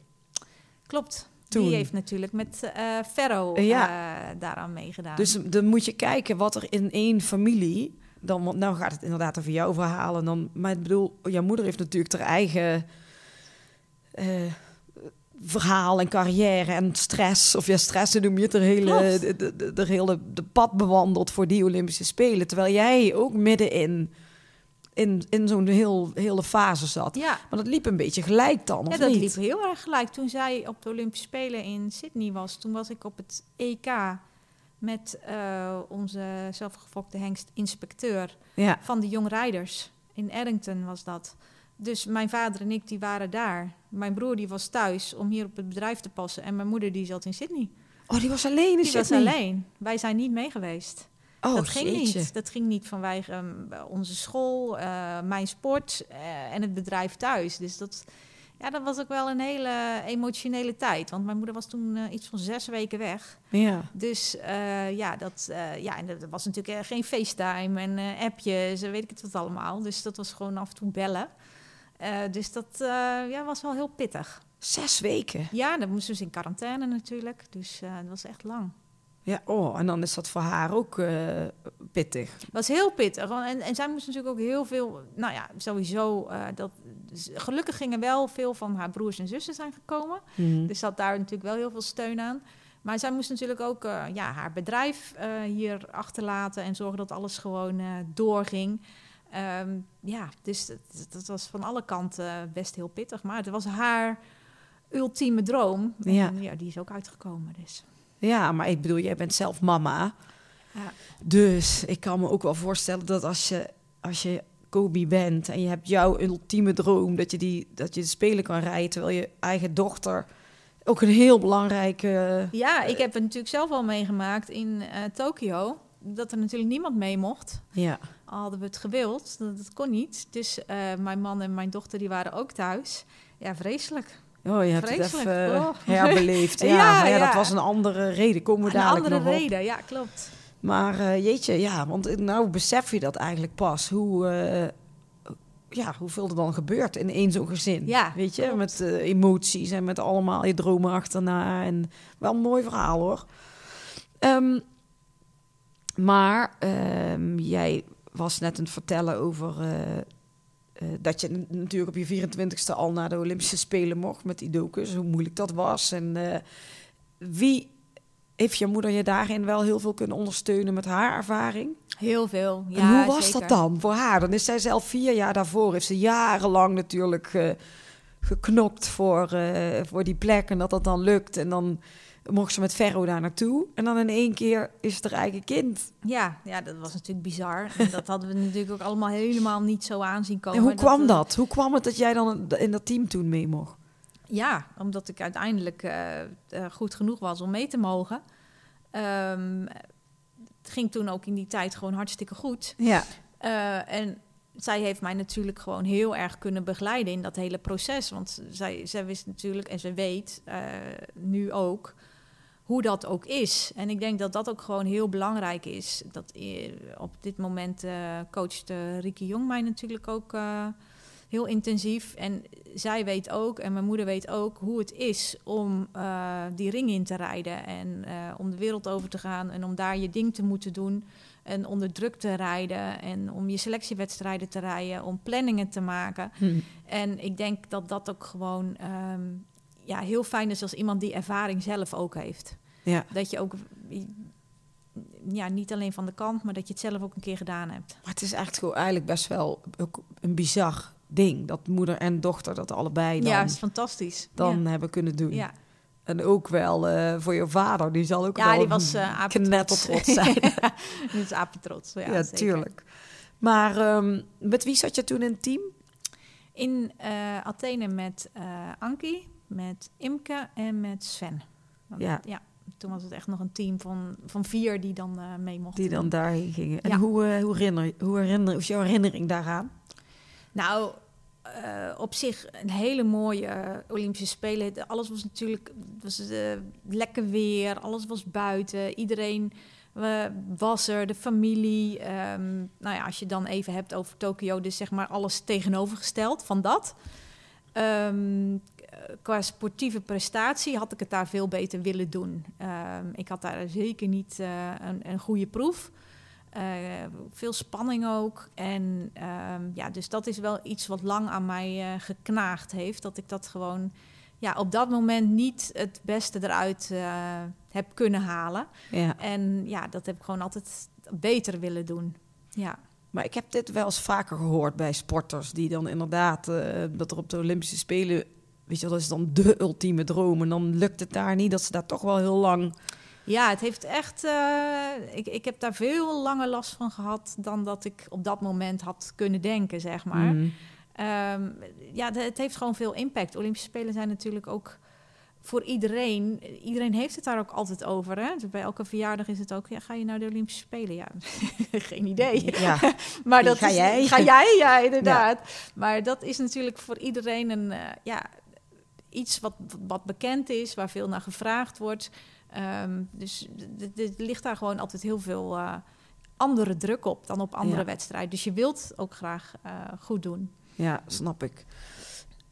klopt. Toen. Die heeft natuurlijk met eh Ferro Ja. eh, daaraan meegedaan. Dus dan moet je kijken wat er in één familie... Dan, want nou gaat het inderdaad over jouw verhalen. Dan, maar ik bedoel, jouw moeder heeft natuurlijk haar eigen eh, verhaal en carrière en stress. Of ja, stress noem je het, de hele, de, de, de, de hele de pad bewandeld voor die Olympische Spelen. Terwijl jij ook middenin in, in zo'n heel, hele fase zat. ja, Maar dat liep een beetje gelijk dan, of ja, dat niet? liep heel erg gelijk. Toen zij op de Olympische Spelen in Sydney was, toen was ik op het EK met eh, onze zelfgefokte hengst inspecteur Ja, van de Young Riders. In Eddington was dat. Dus mijn vader en ik die waren daar. Mijn broer die was thuis om hier op het bedrijf te passen. En mijn moeder die zat in Sydney. oh, die was alleen in Die was Sydney? alleen. Wij zijn niet mee geweest. Oh, dat ging jeetje. niet. Dat ging niet vanwege ehm, onze school, eh, mijn sport eh, en het bedrijf thuis. Dus dat, ja, dat was ook wel een hele emotionele tijd. Want mijn moeder was toen eh, iets van zes weken weg. Ja. Dus eh, ja, dat, eh, ja, en er was natuurlijk geen FaceTime en appjes en weet ik het wat allemaal. Dus dat was gewoon af en toe bellen. Dus dat ja, was wel heel pittig. Zes weken. Ja, dan moesten ze in quarantaine natuurlijk. Dus dat was echt lang. Ja, oh, en dan is dat voor haar ook eh, pittig. Het was heel pittig. En, en zij moest natuurlijk ook heel veel... Nou ja, sowieso... eh, dat, dus gelukkig gingen wel veel van haar broers en zussen zijn gekomen. Mhm. Dus zat daar natuurlijk wel heel veel steun aan. Maar zij moest natuurlijk ook eh, ja, haar bedrijf hier achterlaten... en zorgen dat alles gewoon doorging. Ehm, ja, dus dat, dat was van alle kanten best heel pittig. Maar het was haar ultieme droom. En Ja. ja, die is ook uitgekomen. Dus. Ja, maar ik bedoel, jij bent zelf mama. Ja. Dus ik kan me ook wel voorstellen dat als je, als je Kobe bent en je hebt jouw ultieme droom, dat je, die, dat je de spelen kan rijden, terwijl je eigen dochter ook een heel belangrijke... Ja, ik heb het natuurlijk zelf al meegemaakt in eh Tokio. Dat er natuurlijk niemand mee mocht. Ja, Al hadden we het gewild, dat, dat kon niet. Dus eh, mijn man en mijn dochter die waren ook thuis. Ja, vreselijk. Oh, je hebt Vreselijk. het even Oh. herbeleefd. (laughs) Ja, Ja, dat was een andere reden. Komen we Een dadelijk nog op. reden, ja, klopt. Maar eh, jeetje, ja, want nou besef je dat eigenlijk pas. Hoe, eh, ja, hoeveel er dan gebeurt in één zo'n gezin. Ja, Weet je, klopt. met eh, emoties en met allemaal je dromen achterna. En wel een mooi verhaal hoor. Ehm, maar ehm, jij was net aan het vertellen over eh, dat je natuurlijk op je 24ste al naar de Olympische Spelen mocht met die docus. Hoe moeilijk dat was. En eh, wie heeft je moeder je daarin wel heel veel kunnen ondersteunen met haar ervaring? Heel veel. Ja, en hoe was zeker. dat dan voor haar? Dan is zij zelf vier jaar daarvoor, heeft ze jarenlang natuurlijk eh, geknokt voor, voor die plek en dat dat dan lukt. En dan mocht ze met Ferro daar naartoe. En dan in één keer is het haar eigen kind. Ja, ja, dat was natuurlijk bizar. En dat hadden we natuurlijk ook allemaal helemaal niet zo aanzien komen. en hoe kwam eh, dat? Hoe kwam het dat jij dan in dat team toen mee mocht? Ja, omdat ik uiteindelijk eh, eh, goed genoeg was om mee te mogen. Ehm, het ging toen ook in die tijd gewoon hartstikke goed. Ja. En zij heeft mij natuurlijk gewoon heel erg kunnen begeleiden in dat hele proces. Want zij, zij wist natuurlijk, en ze weet nu ook, hoe dat ook is. En ik denk dat dat ook gewoon heel belangrijk is. Dat eh, op dit moment eh coacht uh, Rieke Jong mij natuurlijk ook heel intensief. En zij weet ook, en mijn moeder weet ook, hoe het is om uh, die ring in te rijden. En uh, om de wereld over te gaan en om daar je ding te moeten doen. En onder druk te rijden en om je selectiewedstrijden te rijden, om planningen te maken. Hm. En ik denk dat dat ook gewoon um, ja, heel fijn is als iemand die ervaring zelf ook heeft. Ja. Dat je ook ja, niet alleen van de kant, maar dat je het zelf ook een keer gedaan hebt. Maar het is echt gewoon eigenlijk best wel ook een bizar ding. Dat moeder en dochter dat allebei dan, ja, is fantastisch. dan ja. hebben kunnen doen. Ja. En ook wel uh, voor je vader, die zal ook ja, wel die was (laughs) uh, knettertrots zijn. (laughs) die is apetrots, ja, ja tuurlijk. Maar um, met wie zat je toen in het team? In uh, Athene met Anki, met Imke en met Sven. Want, Ja. ja. Toen was het echt nog een team van, van vier die dan eh, mee mochten. Die dan daarheen gingen. En Ja. hoe, eh, hoe, herinner, hoe, herinner, is jouw herinnering daaraan? Nou, eh, op zich een hele mooie Olympische Spelen. Alles was natuurlijk was, lekker weer, alles was buiten. Iedereen was er, de familie. Ehm, nou ja, als je dan even hebt over Tokio, dus zeg maar alles tegenovergesteld van dat. Ehm, eh, qua sportieve prestatie had ik het daar veel beter willen doen. Ehm, ik had daar zeker niet eh, een, een goede proef. Eh, veel spanning ook. En ehm, ja, dus dat is wel iets wat lang aan mij eh, geknaagd heeft. Dat ik dat gewoon ja, op dat moment niet het beste eruit eh, heb kunnen halen. Ja. En ja, dat heb ik gewoon altijd beter willen doen. Ja. Maar ik heb dit wel eens vaker gehoord bij sporters die dan inderdaad, eh, dat er op de Olympische Spelen, weet je dat is dan de ultieme droom. En dan lukt het daar niet, dat ze daar toch wel heel lang. Ja, het heeft echt. eh, ik, ik heb daar veel langer last van gehad dan dat ik op dat moment had kunnen denken, zeg maar. Mm. Ehm, ja, het heeft gewoon veel impact. Olympische Spelen zijn natuurlijk ook voor iedereen. Iedereen heeft het daar ook altijd over. Hè? Dus bij elke verjaardag is het ook. Ja, ga je naar de Olympische Spelen? Ja, (laughs) geen idee. Ja, (laughs) Maar dat Ga is- jij? Ga jij? (laughs) Ja, inderdaad. Maar dat is natuurlijk voor iedereen een eh, ja, iets wat, wat bekend is, waar veel naar gevraagd wordt. Ehm, dus er ligt daar gewoon altijd heel veel eh, andere druk op dan op andere Ja. wedstrijden. Dus je wilt ook graag eh, goed doen. ja, snap ik.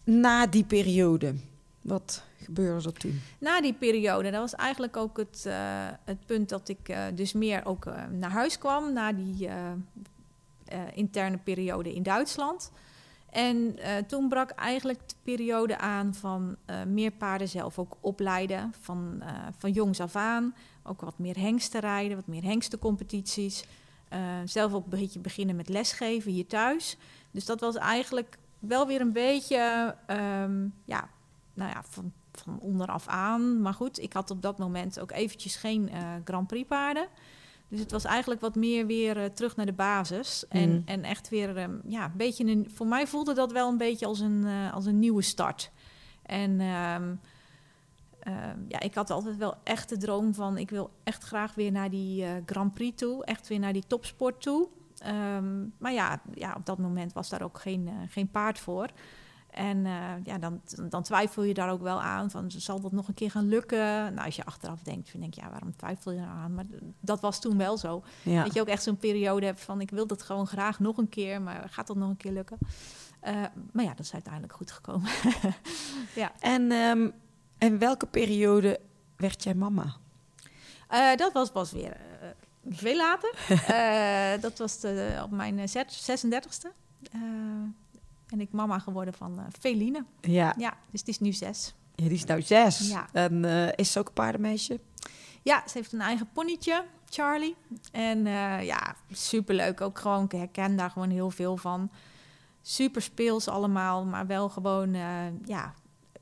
Na die periode, wat gebeurde er toen? Na die periode, dat was eigenlijk ook het, eh, het punt dat ik dus meer ook naar huis kwam. Na die interne periode in Duitsland. En eh, toen brak eigenlijk de periode aan van eh, meer paarden zelf ook opleiden. Van, eh, van jongs af aan. Ook wat meer hengsten rijden, wat meer hengstencompetities. Zelf ook beetje beginnen met lesgeven hier thuis. Dus dat was eigenlijk wel weer een beetje, ehm, ja, nou ja, van, van onderaf aan. Maar goed, ik had op dat moment ook eventjes geen Grand Prix paarden. Dus het was eigenlijk wat meer weer eh, terug naar de basis. En, Mm. en echt weer, ehm, ja, een beetje een, voor mij voelde dat wel een beetje als een, eh, als een nieuwe start. En ehm, ehm, ja, ik had altijd wel echt de droom van, ik wil echt graag weer naar die eh, Grand Prix toe. Echt weer naar die topsport toe. Maar ja, ja, op dat moment was daar ook geen, geen paard voor. En eh, ja, dan, dan twijfel je daar ook wel aan van, zal dat nog een keer gaan lukken? Nou, als je achteraf denkt, dan denk je, ja, waarom twijfel je eraan? Maar dat was toen wel zo. Ja. Dat je ook echt zo'n periode hebt van, ik wil dat gewoon graag nog een keer, maar gaat dat nog een keer lukken? Eh, maar ja, dat is uiteindelijk goed gekomen. (laughs) En ehm, in welke periode werd jij mama? Eh, dat was pas weer veel later. (laughs) Dat was de, op mijn eh, zes- 36e. En ik mama geworden van eh Feline. Ja, Ja, dus het is nu zes. ja die is nou zes. Ja. En eh, is ze ook een paardenmeisje? Ja, ze heeft een eigen ponnetje, Charlie. En eh, ja, superleuk. Ook gewoon, ik herken daar gewoon heel veel van. Super speels allemaal, maar wel gewoon, ja,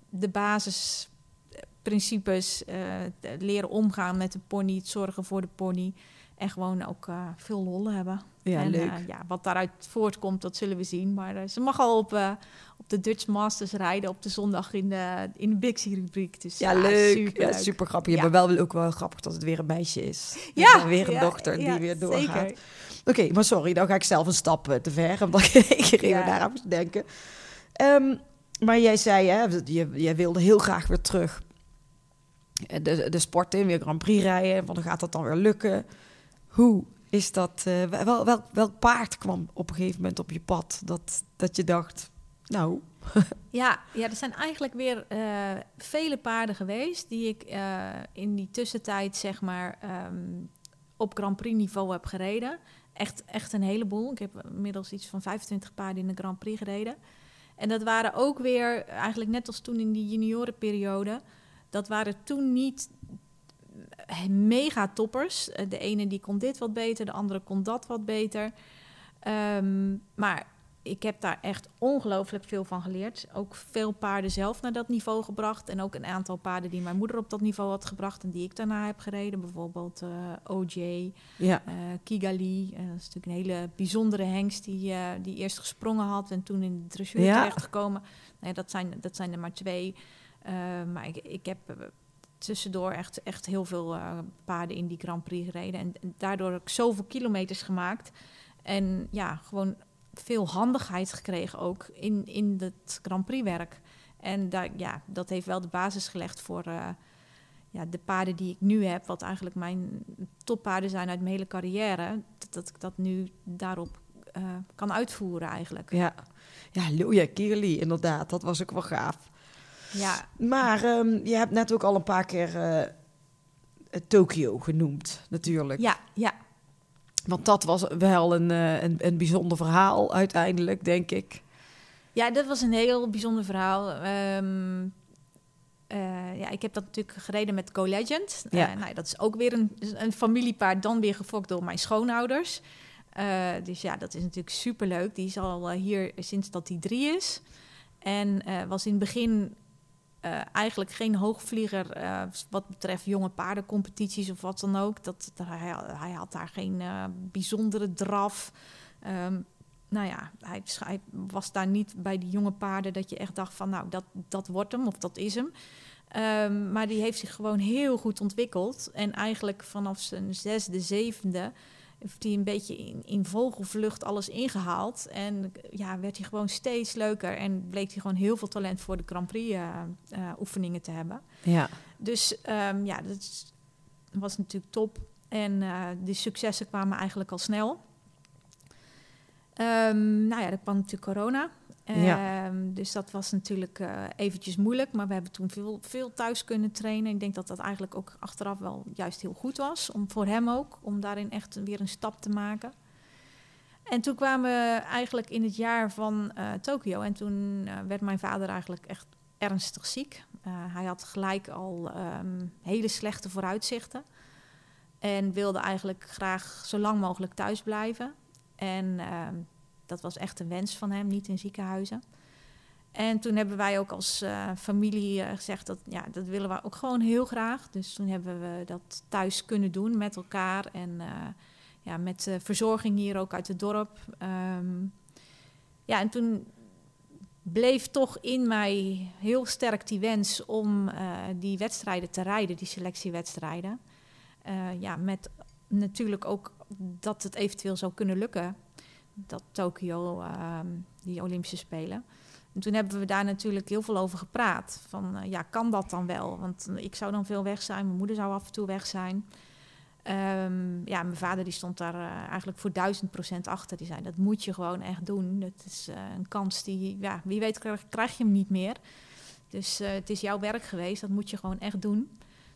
de basisprincipes. leren omgaan met de pony, het zorgen voor de pony. En gewoon ook eh, veel lol hebben. Ja, en, leuk. eh, ja, wat daaruit voortkomt, dat zullen we zien. Maar eh, ze mag al op, op de Dutch Masters rijden op de zondag in de, in de Bixie-rubriek. Dus, ja, leuk. Ja, super grappig. Ja. Maar wel ook wel grappig dat het weer een meisje is. (laughs) Ja, En weer een ja, dochter die weer doorgaat. Oké, maar sorry, dan ga ik zelf een stap te ver, omdat ik (laughs) even daaraan moest denken. Ehm, maar jij zei, hè, je, jij wilde heel graag weer terug de, de sport in, weer Grand Prix rijden, want dan gaat dat dan weer lukken. Hoe is dat, eh, wel, wel, welk paard kwam op een gegeven moment op je pad, dat, dat je dacht, nou, (laughs) Ja, ja, er zijn eigenlijk weer eh, vele paarden geweest die ik eh, in die tussentijd zeg maar ehm, op Grand Prix niveau heb gereden. Echt, echt een heleboel. Ik heb inmiddels iets van 25 paarden in de Grand Prix gereden. En dat waren ook weer, eigenlijk net als toen in die juniorenperiode, dat waren toen niet mega toppers. Eh, De ene die kon dit wat beter, de andere kon dat wat beter. Ehm, maar ik heb daar echt ongelooflijk veel van geleerd. Ook veel paarden zelf naar dat niveau gebracht. En ook een aantal paarden die mijn moeder op dat niveau had gebracht en die ik daarna heb gereden. Bijvoorbeeld eh, OJ, ja, eh, Kigali. Eh, dat is natuurlijk een hele bijzondere hengst die, eh, die eerst gesprongen had en toen in de dressuur Ja. terechtgekomen. Nee, dat, zijn, dat zijn er maar twee. maar ik, ik heb tussendoor echt, echt heel veel paarden in die Grand Prix gereden. En, daardoor heb ik zoveel kilometers gemaakt. En ja, gewoon veel handigheid gekregen ook in, in het Grand Prix werk. En daar, ja, dat heeft wel de basis gelegd voor uh, ja, de paarden die ik nu heb, wat eigenlijk mijn toppaarden zijn uit mijn hele carrière, dat, dat ik dat nu daarop uh, kan uitvoeren eigenlijk. Ja, ja Loja Kirli, inderdaad, dat was ook wel gaaf. Ja. Maar um, je hebt net ook al een paar keer uh, Tokio genoemd, natuurlijk. Ja, ja. Want dat was wel een, een, een bijzonder verhaal uiteindelijk, denk ik. Ja, dat was een heel bijzonder verhaal. Um, uh, ja, ik heb dat natuurlijk gereden met Go Legend. Ja. Uh, nou, dat is ook weer een, een familiepaard, dan weer gefokt door mijn schoonouders. Uh, dus ja, dat is natuurlijk superleuk. Die is al hier sinds dat hij drie is. En was in het begin eigenlijk geen hoogvlieger wat betreft jonge paardencompetities of wat dan ook. Dat, hij, hij, had daar geen bijzondere draf. Um, nou ja, hij, was daar niet bij die jonge paarden dat je echt dacht van, nou, dat, dat wordt hem of dat is hem. Um, maar die heeft zich gewoon heel goed ontwikkeld. En eigenlijk vanaf zijn zesde, zevende heeft hij een beetje in, in vogelvlucht alles ingehaald. En ja, werd hij gewoon steeds leuker. En bleek hij gewoon heel veel talent voor de Grand Prix uh, uh, oefeningen te hebben. Ja. Dus um, ja, dat was natuurlijk top. En uh, de successen kwamen eigenlijk al snel. Um, nou ja, er kwam natuurlijk corona. Um, dus dat was natuurlijk uh, eventjes moeilijk. Maar we hebben toen veel, veel thuis kunnen trainen. Ik denk dat dat eigenlijk ook achteraf wel juist heel goed was. Om, voor hem ook, om daarin echt weer een stap te maken. En toen kwamen we eigenlijk in het jaar van uh, Tokio. En toen uh, werd mijn vader eigenlijk echt ernstig ziek. hij had gelijk al um, hele slechte vooruitzichten. En wilde eigenlijk graag zo lang mogelijk thuis blijven. En uh, dat was echt een wens van hem, niet in ziekenhuizen. En toen hebben wij ook als uh, familie uh, gezegd dat ja, dat willen we ook gewoon heel graag. Dus toen hebben we dat thuis kunnen doen met elkaar en uh, ja, met verzorging hier ook uit het dorp. Um, ja, en toen bleef toch in mij heel sterk die wens om die wedstrijden te rijden, die selectiewedstrijden. ja, met natuurlijk ook dat het eventueel zou kunnen lukken. Dat Tokio, uh, die Olympische Spelen. En toen hebben we daar natuurlijk heel veel over gepraat. Van uh, ja, kan dat dan wel? Want ik zou dan veel weg zijn, mijn moeder zou af en toe weg zijn. Um, ja, mijn vader die stond daar uh, eigenlijk voor duizend procent achter. Die zei, dat moet je gewoon echt doen. Dat is een kans die, ja, wie weet krijg, je hem niet meer. Dus het is jouw werk geweest, dat moet je gewoon echt doen.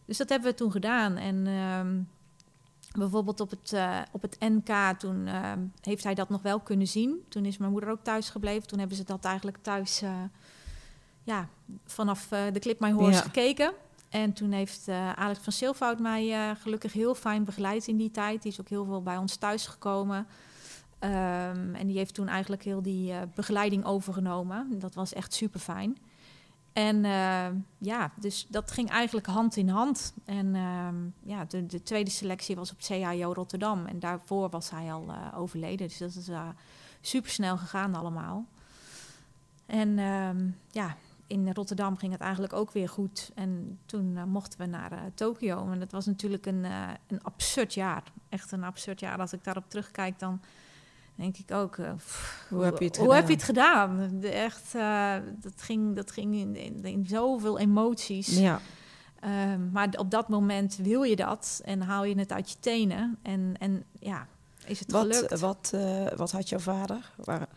Dus dat hebben we toen gedaan. En um, Bijvoorbeeld op het, uh, op het NK, toen uh, heeft hij dat nog wel kunnen zien. Toen is mijn moeder ook thuis gebleven. Toen hebben ze dat eigenlijk thuis uh, ja, vanaf de Clip My Horse ja. gekeken. En toen heeft Alex van Silvoud mij gelukkig heel fijn begeleid in die tijd. Die is ook heel veel bij ons thuis gekomen. Um, en die heeft toen eigenlijk heel die begeleiding overgenomen. Dat was echt super fijn. En uh, ja, dus dat ging eigenlijk hand in hand. En uh, ja, de, de, tweede selectie was op CAO Rotterdam. En daarvoor was hij al uh, overleden. Dus dat is uh, super snel gegaan allemaal. En ehm, ja, in Rotterdam ging het eigenlijk ook weer goed. En toen mochten we naar Tokio. En dat was natuurlijk een, een absurd jaar. Echt een absurd jaar. Als ik daarop terugkijk, dan denk ik ook. Uh, pff, hoe heb je het hoe gedaan? Heb je het gedaan? De, echt, uh, dat ging, dat ging in, in, in zoveel emoties. Ja. Uh, maar op dat moment wil je dat en haal je het uit je tenen. En, en ja, is het wat, gelukt. Wat, uh, wat had jouw vader? Waar...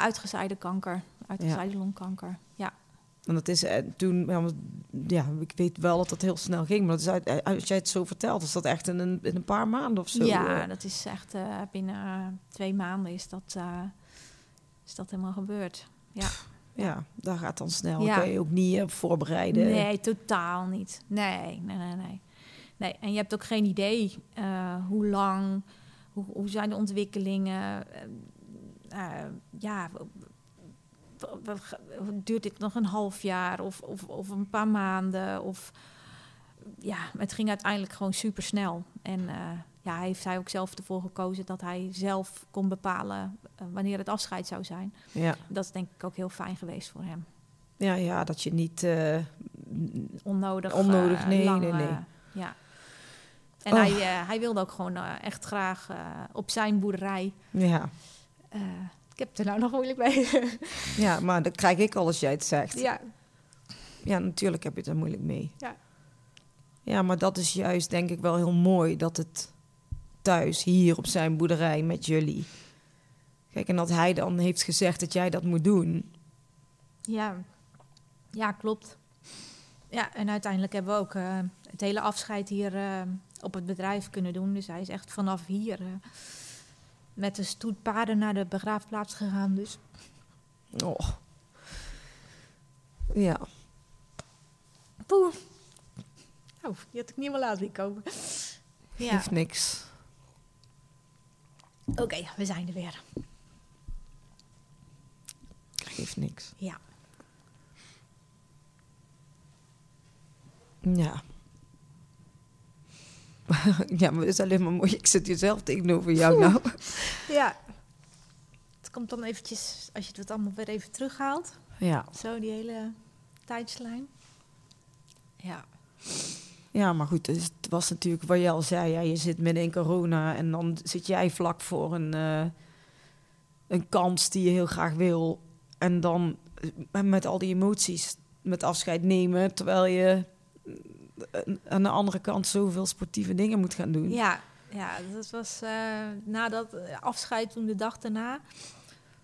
uitgezaaide kanker, uitgezaaide ja. longkanker. Ja. En dat is uh, toen, ja, ik weet wel dat dat heel snel ging, maar dat is uit, als jij het zo vertelt, is dat echt in een, in een paar maanden of zo? Ja, dat is echt uh, binnen twee maanden is dat, is dat helemaal gebeurd. Ja. Ja, dat gaat dan snel. Ja. kun je ook niet voorbereiden. Nee, totaal niet. Nee, nee, nee, nee. nee. En je hebt ook geen idee hoe lang, hoe, hoe zijn de ontwikkelingen. ja, duurt dit nog een half jaar of, of, of een paar maanden? Of, ja, het ging uiteindelijk gewoon super snel. En uh, ja, heeft hij ook zelf ervoor gekozen dat hij zelf kon bepalen uh, wanneer het afscheid zou zijn. Ja. Dat is denk ik ook heel fijn geweest voor hem. Ja, ja dat je niet uh, onnodig. Onnodig, eh, nee, lang, nee, nee. eh, ja. En Oh. hij, eh, hij wilde ook gewoon eh, echt graag eh, op zijn boerderij. Ja. Ik heb het er nou nog moeilijk bij. (laughs) ja, maar dat krijg ik al als jij het zegt. ja, Ja, natuurlijk heb je het er moeilijk mee. Ja. Ja, maar dat is juist denk ik wel heel mooi dat het thuis, hier op zijn boerderij met jullie. Kijk, en dat hij dan heeft gezegd dat jij dat moet doen. ja. ja, klopt. Ja, en uiteindelijk hebben we ook eh, het hele afscheid hier eh, op het bedrijf kunnen doen. Dus hij is echt vanaf hier eh, met de stoet paarden naar de begraafplaats gegaan. Dus Oh. Ja. poeh. Oh, die had ik niet meer laten zien komen. Ja, Geeft niks. oké, we zijn er weer. Geeft niks. Ja. Ja. (laughs) ja, maar het is alleen maar mooi. Ik zit hier zelf tegenover jou nou. (laughs) Ja. Het komt dan eventjes, als je het allemaal weer even terughaalt. Ja. Zo, die hele tijdslijn. Ja. Ja, maar goed, het is- het was natuurlijk wat je al zei. Ja, je zit midden in corona en dan zit jij vlak voor een, eh, een kans die je heel graag wil. En dan eh, met al die emoties, met afscheid nemen, terwijl je aan de andere kant zoveel sportieve dingen moet gaan doen. Ja, ja dat was uh, na dat afscheid toen de dag daarna.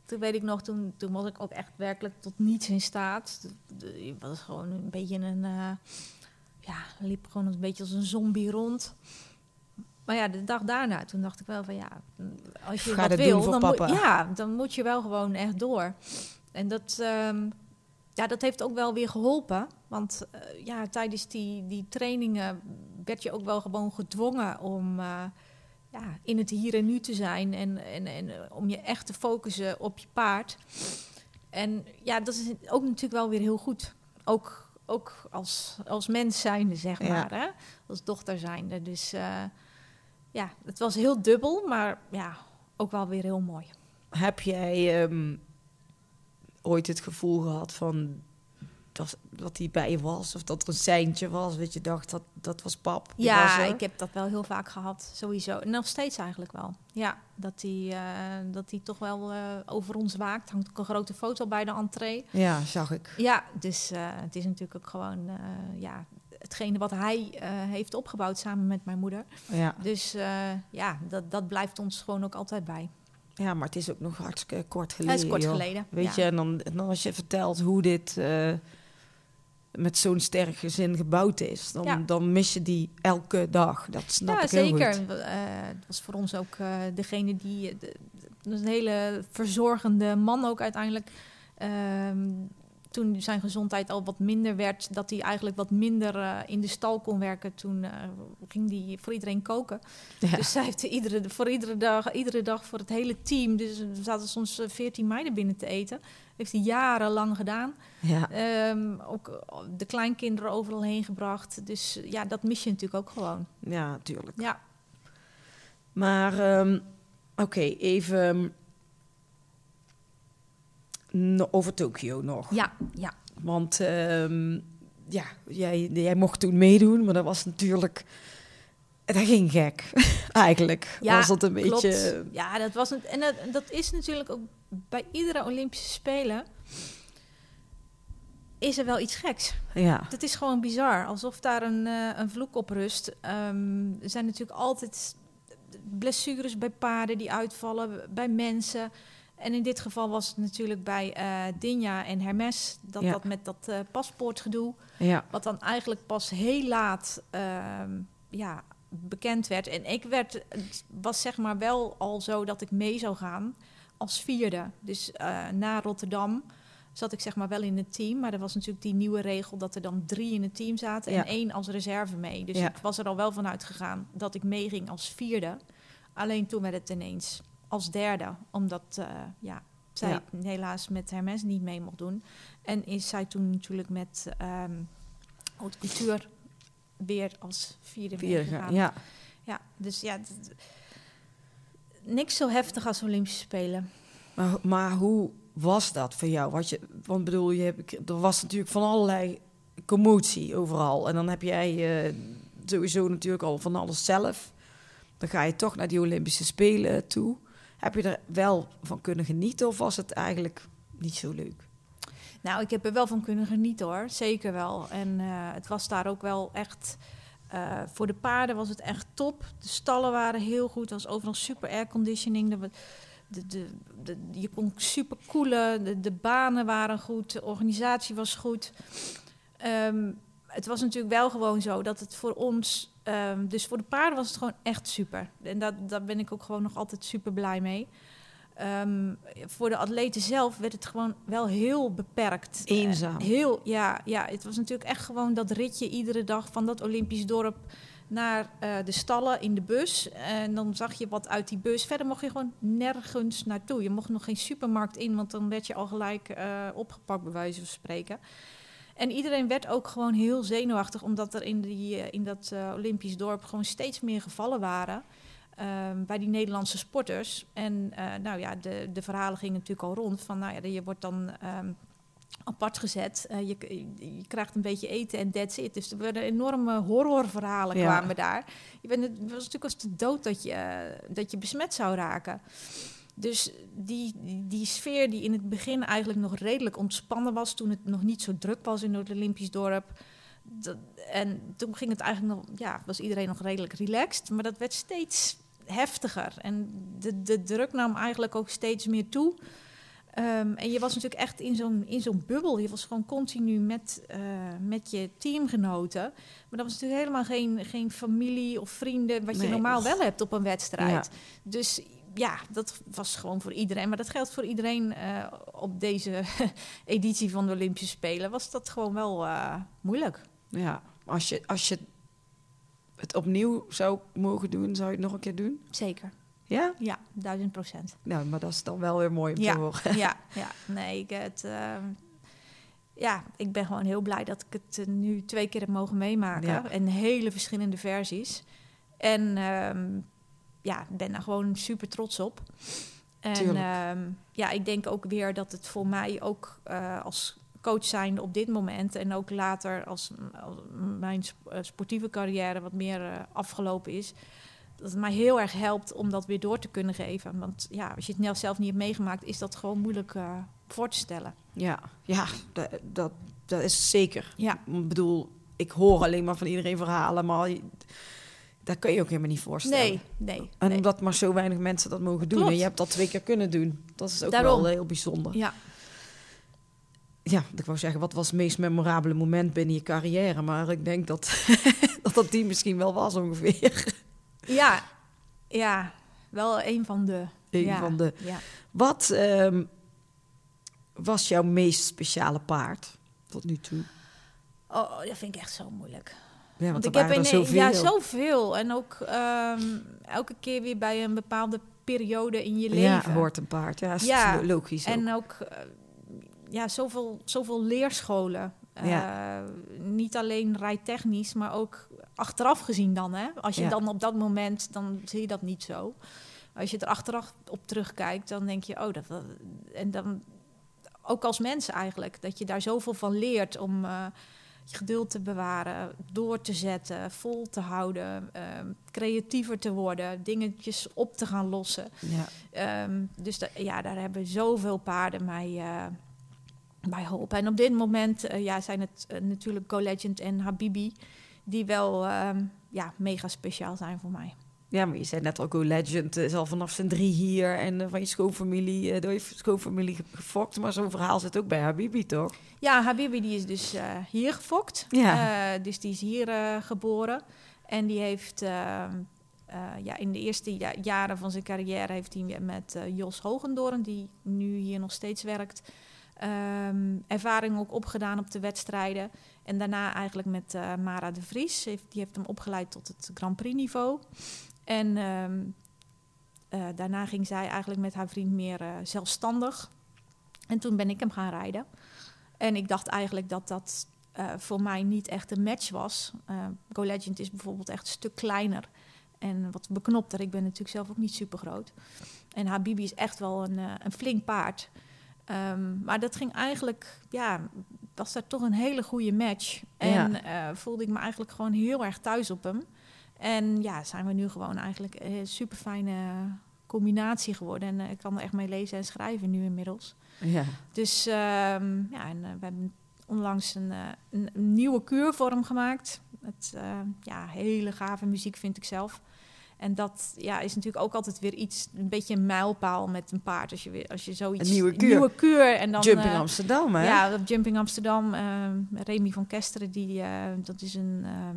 Toen weet ik nog, toen, toen was ik ook echt werkelijk tot niets in staat. Je was gewoon een beetje een... Uh, ja, liep gewoon een beetje als een zombie rond. Maar ja, de dag daarna, toen dacht ik wel van ja, als je Ga wat wil, dan moet, ja, dan moet je wel gewoon echt door. En dat, um, ja, dat heeft ook wel weer geholpen. Want uh, ja, tijdens die, die trainingen werd je ook wel gewoon gedwongen om uh, ja, in het hier en nu te zijn. En, en, en uh, om je echt te focussen op je paard. En ja, dat is ook natuurlijk wel weer heel goed. Ook ook als, als mens zijnde, zeg maar. Ja. Hè? Als dochter zijnde. Dus uh, ja, het was heel dubbel, maar ja, ook wel weer heel mooi. Heb jij um, ooit het gevoel gehad van dat, dat hij bij je was? Of dat er een seintje was, dat je dacht, dat, dat was pap? Ja, was ik heb dat wel heel vaak gehad, sowieso. En nog steeds eigenlijk wel. Ja, dat hij, uh, dat hij toch wel uh, over ons waakt. Hangt ook een grote foto bij de entree. Ja, zag ik. Ja, dus uh, het is natuurlijk ook gewoon ja, hetgene wat hij heeft opgebouwd samen met mijn moeder. Ja. Dus ja, dat, dat blijft ons gewoon ook altijd bij. Ja, maar het is ook nog hartstikke kort geleden. Het is kort joh. geleden. Weet ja. je, en dan, en dan als je vertelt hoe dit uh, met zo'n sterk gezin gebouwd is, dan, Ja. dan mis je die elke dag. Dat snap ja, ik heel zeker. goed. Uh, het was voor ons ook uh, degene die. De, de, een hele verzorgende man ook uiteindelijk. Ehm, toen zijn gezondheid al wat minder werd, dat hij eigenlijk wat minder uh, in de stal kon werken, toen uh, ging hij voor iedereen koken. Ja. Dus hij heeft iedere, voor iedere dag, iedere dag voor het hele team, dus er zaten soms veertien meiden binnen te eten, heeft hij jarenlang gedaan. Ja. Um, ook de kleinkinderen overal heen gebracht. Dus ja, dat mis je natuurlijk ook gewoon. ja, natuurlijk. Ja. Maar um, oké, okay, even over Tokio nog. Ja, ja. Want um, ja, jij, jij mocht toen meedoen, maar dat was natuurlijk... Dat ging gek, (laughs) eigenlijk. Ja, was dat een klopt. beetje... Ja, dat was het. En dat, dat is natuurlijk ook bij iedere Olympische Spelen is er wel iets geks. Ja. Het is gewoon bizar, alsof daar een, uh, een vloek op rust. Um, er zijn natuurlijk altijd blessures bij paarden die uitvallen, bij mensen. En in dit geval was het natuurlijk bij uh, Dinja en Hermes, dat, Ja. dat met dat uh, paspoortgedoe, Ja. wat dan eigenlijk pas heel laat um, ja, bekend werd. En ik werd, het was zeg maar wel al zo dat ik mee zou gaan als vierde. Dus uh, na Rotterdam zat ik zeg maar wel in het team. Maar er was natuurlijk die nieuwe regel dat er dan drie in het team zaten Ja. en één als reserve mee. Dus ik was er al wel van uitgegaan dat ik meeging als vierde. Alleen toen werd het ineens als derde. Omdat uh, ja, zij Ja. helaas met Hermes niet mee mocht doen. En is zij toen natuurlijk met um, Haute Couture weer als vierde, Vierde meegegaan. gaan. Ja. Ja, dus ja, niks zo heftig als Olympische Spelen. Maar, maar hoe was dat voor jou? Wat je, want bedoel, je hebt, er was natuurlijk van allerlei commotie overal. En dan heb jij eh, sowieso natuurlijk al van alles zelf. Dan ga je toch naar die Olympische Spelen toe. Heb je er wel van kunnen genieten of was het eigenlijk niet zo leuk? Nou, ik heb er wel van kunnen genieten hoor, zeker wel. En eh, het was daar ook wel echt. eh, voor de paarden was het echt top. De stallen waren heel goed. Er was overal super airconditioning. De, de, de, je kon super koelen. De, de banen waren goed. De organisatie was goed. Ehm, het was natuurlijk wel gewoon zo dat het voor ons. ehm, dus voor de paarden was het gewoon echt super. En dat, daar ben ik ook gewoon nog altijd super blij mee. Ehm, voor de atleten zelf werd het gewoon wel heel beperkt. Eenzaam. Eh, heel, ja, ja, het was natuurlijk echt gewoon dat ritje iedere dag van dat Olympisch dorp naar eh, de stallen in de bus. En dan zag je wat uit die bus. Verder mocht je gewoon nergens naartoe. Je mocht nog geen supermarkt in, want dan werd je al gelijk eh, opgepakt, bij wijze van spreken. En iedereen werd ook gewoon heel zenuwachtig, omdat er in, die, eh, in dat eh, Olympisch dorp gewoon steeds meer gevallen waren. ehm, bij die Nederlandse sporters. En eh, nou ja, de, de verhalen gingen natuurlijk al rond van, nou ja, je wordt dan ehm, apart gezet. Je, je krijgt een beetje eten en that's it. Dus er werden enorme horrorverhalen Ja. kwamen daar. Je bent, het was natuurlijk als de dood dat je, dat je besmet zou raken. Dus die, die, sfeer die in het begin eigenlijk nog redelijk ontspannen was... toen het nog niet zo druk was in het Olympisch dorp... Dat, en toen ging het eigenlijk nog, ja, was iedereen nog redelijk relaxed, maar dat werd steeds heftiger. En de, de druk nam eigenlijk ook steeds meer toe. Ehm, en je was natuurlijk echt in zo'n, in zo'n bubbel. Je was gewoon continu met, eh, met je teamgenoten. Maar dat was natuurlijk helemaal geen, geen familie of vrienden... wat je normaal wel hebt op een wedstrijd. Ja. Dus ja, dat was gewoon voor iedereen. Maar dat geldt voor iedereen eh, op deze (laughs) editie van de Olympische Spelen. Was dat gewoon wel eh, moeilijk. Ja, als je, als je het opnieuw zou mogen doen, zou je het nog een keer doen? Zeker. Ja? Ja, duizend procent. Nou, maar dat is dan wel weer mooi om te horen. Ja, ja. (laughs) Nee, ik, het, ehm, ja, ik ben gewoon heel blij dat ik het eh, nu twee keer heb mogen meemaken. Ja. En hele verschillende versies. En ehm, ja, ik ben daar gewoon super trots op. En ehm, ja, ik denk ook weer dat het voor mij ook eh, als coach zijnde op dit moment... en ook later als, als mijn eh, sportieve carrière wat meer eh, afgelopen is... dat het mij heel erg helpt om dat weer door te kunnen geven. Want ja, als je het net zelf niet hebt meegemaakt... is dat gewoon moeilijk voor te stellen. Ja, ja dat, dat, dat is zeker. Ja. Ik bedoel, ik hoor alleen maar van iedereen verhalen, maar dat kun je ook helemaal niet voorstellen. Nee, nee. En nee. omdat maar zo weinig mensen dat mogen doen. Klopt. En je hebt dat twee keer kunnen doen. Dat is ook Daarom. wel heel bijzonder. Ja, Ja, ik wou zeggen, wat was het meest memorabele moment binnen je carrière? Maar ik denk dat (laughs) dat, dat die misschien wel was ongeveer. ja, ja, wel een van de. Een ja, van de. Ja. Wat ehm, was jouw meest speciale paard tot nu toe? Oh, dat vind ik echt zo moeilijk. Ja, want, Want ik heb zoveel. ja, zoveel. En ook ehm, elke keer weer bij een bepaalde periode in je Ja, leven. hoort een paard. Ja, is Ja, logisch. En ook eh, ja, zoveel, zoveel leerscholen. Eh, niet alleen rijtechnisch, maar ook achteraf gezien dan. Hè? Als je Ja. dan op dat moment, dan zie je dat niet zo. Als je er achteraf op terugkijkt, dan denk je, oh, dat, dat- en dan ook als mens eigenlijk, dat je daar zoveel van leert om eh, je geduld te bewaren, door te zetten, vol te houden, eh, creatiever te worden, dingetjes op te gaan lossen. ja. Ehm, dus da- ja, daar hebben zoveel paarden mij bij geholpen. En op dit moment eh, ja, zijn het eh, natuurlijk Go Legend en Habibi... die wel ehm, ja, mega speciaal zijn voor mij. Ja, maar je zei net al, Go Legend is al vanaf zijn drie hier. En eh, van je schoonfamilie, eh, door je schoonfamilie ge- gefokt. Maar zo'n verhaal zit ook bij Habibi, toch? Ja, Habibi die is dus eh, hier gefokt. Ja. Eh, dus die is hier eh, geboren. En die heeft eh, ja, in de eerste ja- jaren van zijn carrière... heeft hij met eh, Jos Hogendoorn, die nu hier nog steeds werkt... ehm, ervaring ook opgedaan op de wedstrijden. En daarna eigenlijk met eh, Mara de Vries. Die heeft hem opgeleid tot het Grand Prix niveau. En ehm, eh, daarna ging zij eigenlijk met haar vriend meer eh, zelfstandig. En toen ben ik hem gaan rijden. En ik dacht eigenlijk dat dat eh, voor mij niet echt een match was. Go Legend is bijvoorbeeld echt een stuk kleiner en wat beknopter. Ik ben natuurlijk zelf ook niet super groot. En Habibi is echt wel een, een flink paard. Ehm, maar dat ging eigenlijk, ja, was daar toch een hele goede match. En voelde ik me eigenlijk gewoon heel erg thuis op hem. En ja, zijn we nu gewoon eigenlijk een super fijne combinatie geworden. En eh, ik kan er echt mee lezen en schrijven nu inmiddels. Ja. Dus ehm, ja, en, eh, we hebben onlangs een, eh, een, een nieuwe kuurvorm gemaakt. Het, ja, hele gave muziek vind ik zelf. En dat ja, is natuurlijk ook altijd weer iets, een beetje een mijlpaal met een paard. Als je, weer, als je zoiets... Een nieuwe kuur. nieuwe kuur en dan... Jumping Amsterdam, hè? ja, Jumping Amsterdam. eh, Remy van Kesteren, die, dat is een ehm,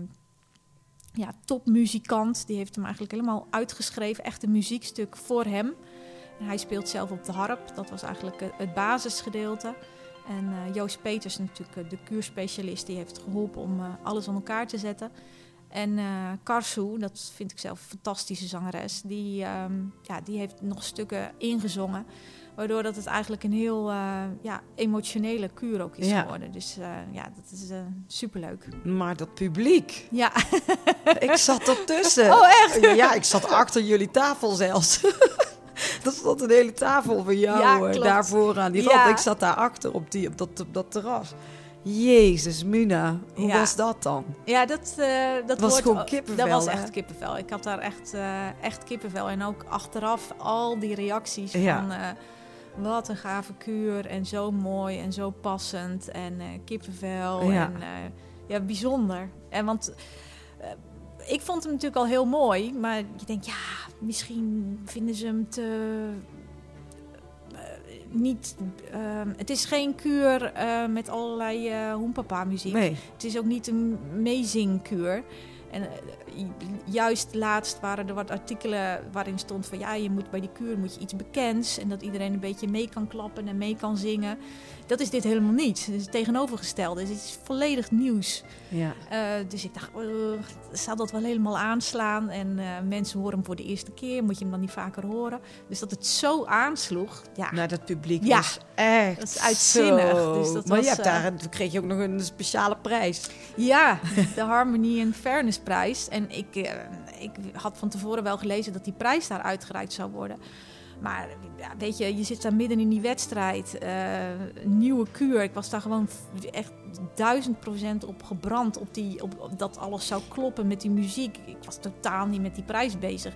ja, topmuzikant. Die heeft hem eigenlijk helemaal uitgeschreven. Echt een muziekstuk voor hem. En hij speelt zelf op de harp. Dat was eigenlijk het- het basisgedeelte. En eh, Joost Peters, natuurlijk eh, de kuurspecialist, die heeft geholpen om eh, alles aan elkaar te zetten. En eh Karsu, dat vind ik zelf een fantastische zangeres, die, ehm, ja, die heeft nog stukken ingezongen. Waardoor dat het eigenlijk een heel eh, ja, emotionele kuur ook is Ja. geworden. Dus eh, ja, dat is eh, superleuk. Maar dat publiek, Ja, (laughs) ik zat ertussen. Oh, echt? Ja, ik zat achter jullie tafel zelfs. (laughs) Er stond een hele tafel voor jou Ja, eh, klopt. daar vooraan. Die Ja. Ik zat daar achter op, die, op, dat, op dat terras. Jezus, Mina, hoe Ja. was dat dan? ja dat, dat was gewoon kippenvel, Dat was hè? echt kippenvel. Ik had daar echt, echt kippenvel. En ook achteraf al die reacties Ja. van... wat een gave kuur en zo mooi en zo passend en eh, kippenvel Ja. en eh, ja, bijzonder. En want eh, ik vond hem natuurlijk al heel mooi, maar je denkt ja, misschien vinden ze hem te niet. ehm, het is geen kuur met allerlei eh hoempapa muziek. Nee. Het is ook niet een meezingkuur. En juist laatst waren er wat artikelen waarin stond van ja, je moet bij die kuur moet je iets bekends en dat iedereen een beetje mee kan klappen en mee kan zingen. Dat is dit helemaal niet. Het is het tegenovergestelde. Het is volledig nieuws. Ja. Eh, dus ik dacht, uh, zal dat wel helemaal aanslaan? En eh, mensen horen hem voor de eerste keer, moet je hem dan niet vaker horen? Dus dat het zo aansloeg, ja, Nou, dat publiek Ja. was echt Dat is uitzinnig. zo- Dus dat maar je hebt eh, daar, kreeg je ook nog een speciale prijs. Ja, de Harmony and Fairness prijs. En ik, eh, ik had van tevoren wel gelezen dat die prijs daar uitgereikt zou worden. Maar weet je, je zit daar midden in die wedstrijd. een nieuwe kuur. Ik was daar gewoon echt duizend procent op gebrand. Op, die, op, dat alles zou kloppen met die muziek. Ik was totaal niet met die prijs bezig.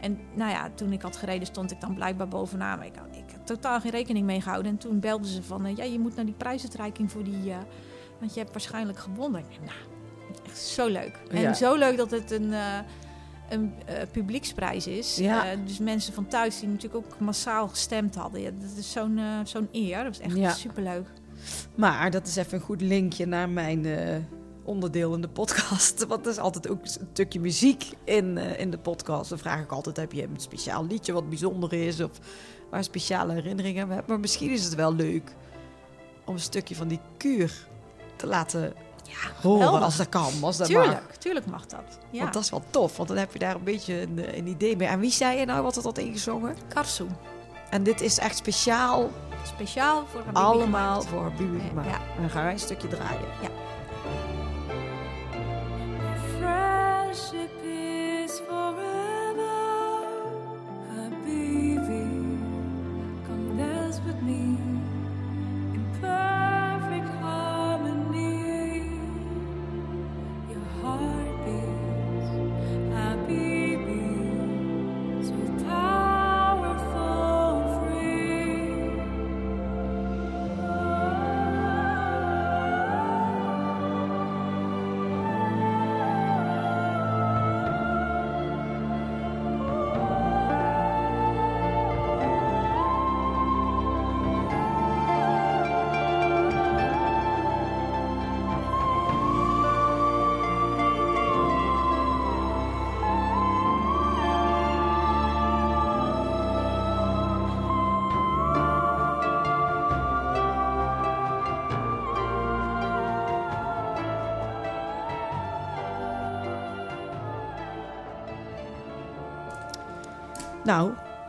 En nou ja, toen ik had gereden stond ik dan blijkbaar bovenaan. Ik, ik had totaal geen rekening mee gehouden. En toen belden ze van, eh, ja, je moet naar die prijsuitreiking voor die... want je hebt waarschijnlijk gewonnen. Nou, zo leuk. En Ja. zo leuk dat het een, eh, een eh, publieksprijs is. Ja. Eh, dus mensen van thuis die natuurlijk ook massaal gestemd hadden. Ja, dat is zo'n zo'n eer. Dat was echt Ja. superleuk. Maar dat is even een goed linkje naar mijn onderdeel in de podcast. (laughs) Want er is altijd ook een stukje muziek in, in de podcast. Dan vraag ik altijd, heb je een speciaal liedje wat bijzonder is? Of waar speciale herinneringen aan hebt? Maar misschien is het wel leuk om een stukje van die kuur te laten Ja, horen als dat kan. Als dat mag. Tuurlijk, tuurlijk mag dat. Ja. Want dat is wel tof, want dan heb je daar een beetje een, een idee mee. En wie zei je nou wat er had ingezongen? Karsu. En dit is echt speciaal Speciaal voor Habibi allemaal gemaakt. voor Bibi Ja. gemaakt. En dan gaan wij een stukje draaien. Friendship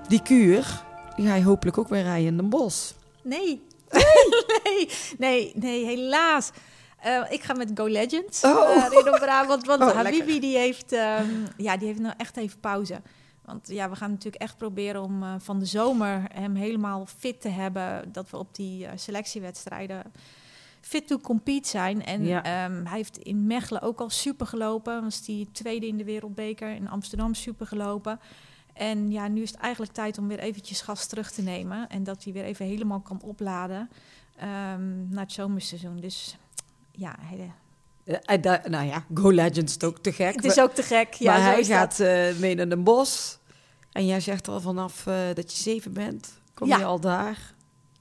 die kuur, die ga je hopelijk ook weer rijden in Den Bosch. Nee. nee, (laughs) nee, nee, helaas. Eh, ik ga met Go Legends Oh. in op Brabant. Want (laughs) Oh, Habibi lekker. die heeft, ehm, ja, die heeft nou echt even pauze. Want ja, we gaan natuurlijk echt proberen om eh, van de zomer hem helemaal fit te hebben. Dat we op die selectiewedstrijden fit to compete zijn. En Ja. ehm, hij heeft in Mechelen ook al super gelopen. Was die tweede in de wereldbeker. In Amsterdam super gelopen. En ja, nu is het eigenlijk tijd om weer eventjes gas terug te nemen. En dat hij weer even helemaal kan opladen ehm, naar het zomerseizoen. Dus ja, hij, Eh, hij da- nou ja, Go Legends is ook te gek. het is ook te gek. Ja, maar hij gaat eh, mee naar Den Bosch. En jij zegt al vanaf eh, dat je zeven bent, kom Ja. je al daar.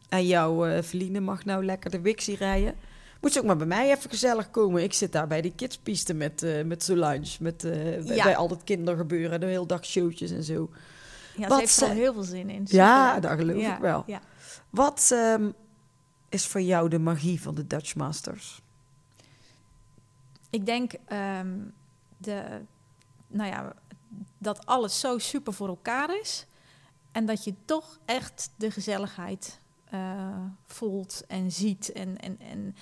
En jouw eh Feline mag nou lekker de Wixie rijden. Moet ze ook maar bij mij even gezellig komen. Ik zit daar bij die kidspiste met, eh met Solange. Met, eh, bij, Ja. bij al dat kindergebeuren. De hele dag showtjes en zo. Ja, Wat ze heeft er heel veel zin in. Ja, dat geloof Ja, ik wel. Ja. Wat ehm, is voor jou de magie van de Dutch Masters? Ik denk ehm, de, nou ja, dat alles zo super voor elkaar is. En dat je toch echt de gezelligheid eh, voelt en ziet. En, en, en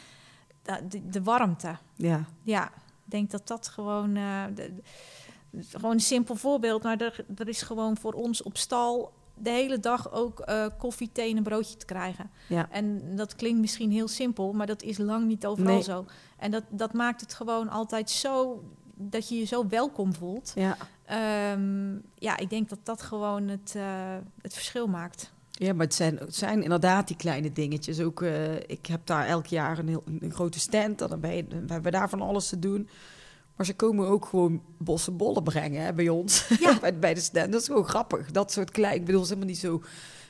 de, de warmte. Ja, Ja, ik denk dat dat gewoon... eh, de- gewoon een simpel voorbeeld, maar er, er is gewoon voor ons op stal de hele dag ook eh, koffie, thee en een broodje te krijgen. ja. En dat klinkt misschien heel simpel, maar dat is lang niet overal Nee. zo. En dat, dat maakt het gewoon altijd zo dat je je zo welkom voelt. ja. Ehm, ja, ik denk dat dat gewoon het, eh, het verschil maakt. Ja, maar het zijn, het zijn inderdaad die kleine dingetjes. Ook, eh, ik heb daar elk jaar een, heel, een grote stand. Dan ben je, we hebben daar van alles te doen. Maar ze komen ook gewoon bossen bollen brengen hè, bij ons. Ja. (laughs) bij, bij de stand. Dat is gewoon grappig. Dat soort klein... Ik bedoel, het is helemaal niet zo...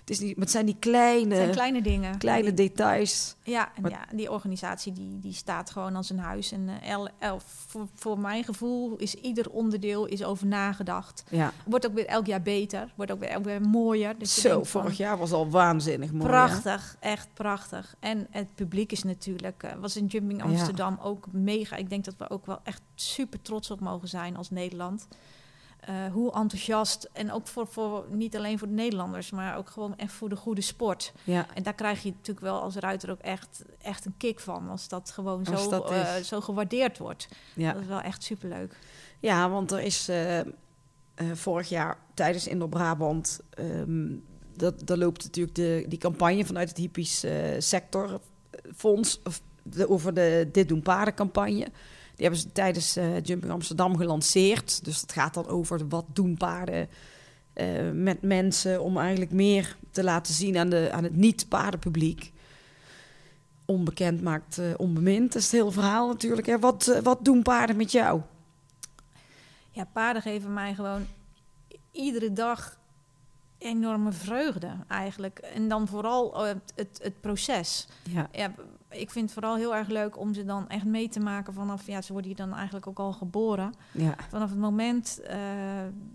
Het, is niet, maar het zijn die kleine, Het zijn kleine dingen. kleine details. Ja, en Maar- ja, die organisatie die, die staat gewoon als een huis. En eh, el, el- voor, voor mijn gevoel is ieder onderdeel is over nagedacht. Ja. Wordt ook weer elk jaar beter. Wordt ook weer, elk weer mooier. Dus Zo, van, vorig jaar was al waanzinnig mooi. hè? Prachtig, echt prachtig. En het publiek is natuurlijk, eh, was in Jumping Ja. Amsterdam ook mega. Ik denk dat we ook wel echt super trots op mogen zijn als Nederland. Eh, hoe enthousiast en ook voor, voor niet alleen voor de Nederlanders, maar ook gewoon echt voor de goede sport. Ja, En daar krijg je natuurlijk wel als ruiter ook echt, echt een kick van, als dat gewoon Als zo, dat eh, zo gewaardeerd wordt. ja. Dat is wel echt superleuk. Ja, want er is eh, vorig jaar tijdens Indo-Brabant... ehm dat, daar loopt natuurlijk de, die campagne vanuit het hippies eh, sectorfonds... of de, over de Dit Doen Paarden campagne. Die hebben ze tijdens eh, Jumping Amsterdam gelanceerd. Dus dat gaat dan over wat doen paarden eh, met mensen... om eigenlijk meer te laten zien aan, de, aan het niet-paardenpubliek. Onbekend maakt eh, onbemind, dat is het hele verhaal natuurlijk. Hè. Wat, wat doen paarden met jou? Ja, paarden geven mij gewoon iedere dag enorme vreugde eigenlijk. En dan vooral het, het, het proces. Ja. Ja, ik vind het vooral heel erg leuk om ze dan echt mee te maken vanaf... Ja, ze worden hier dan eigenlijk ook al geboren. Ja, Vanaf het moment eh,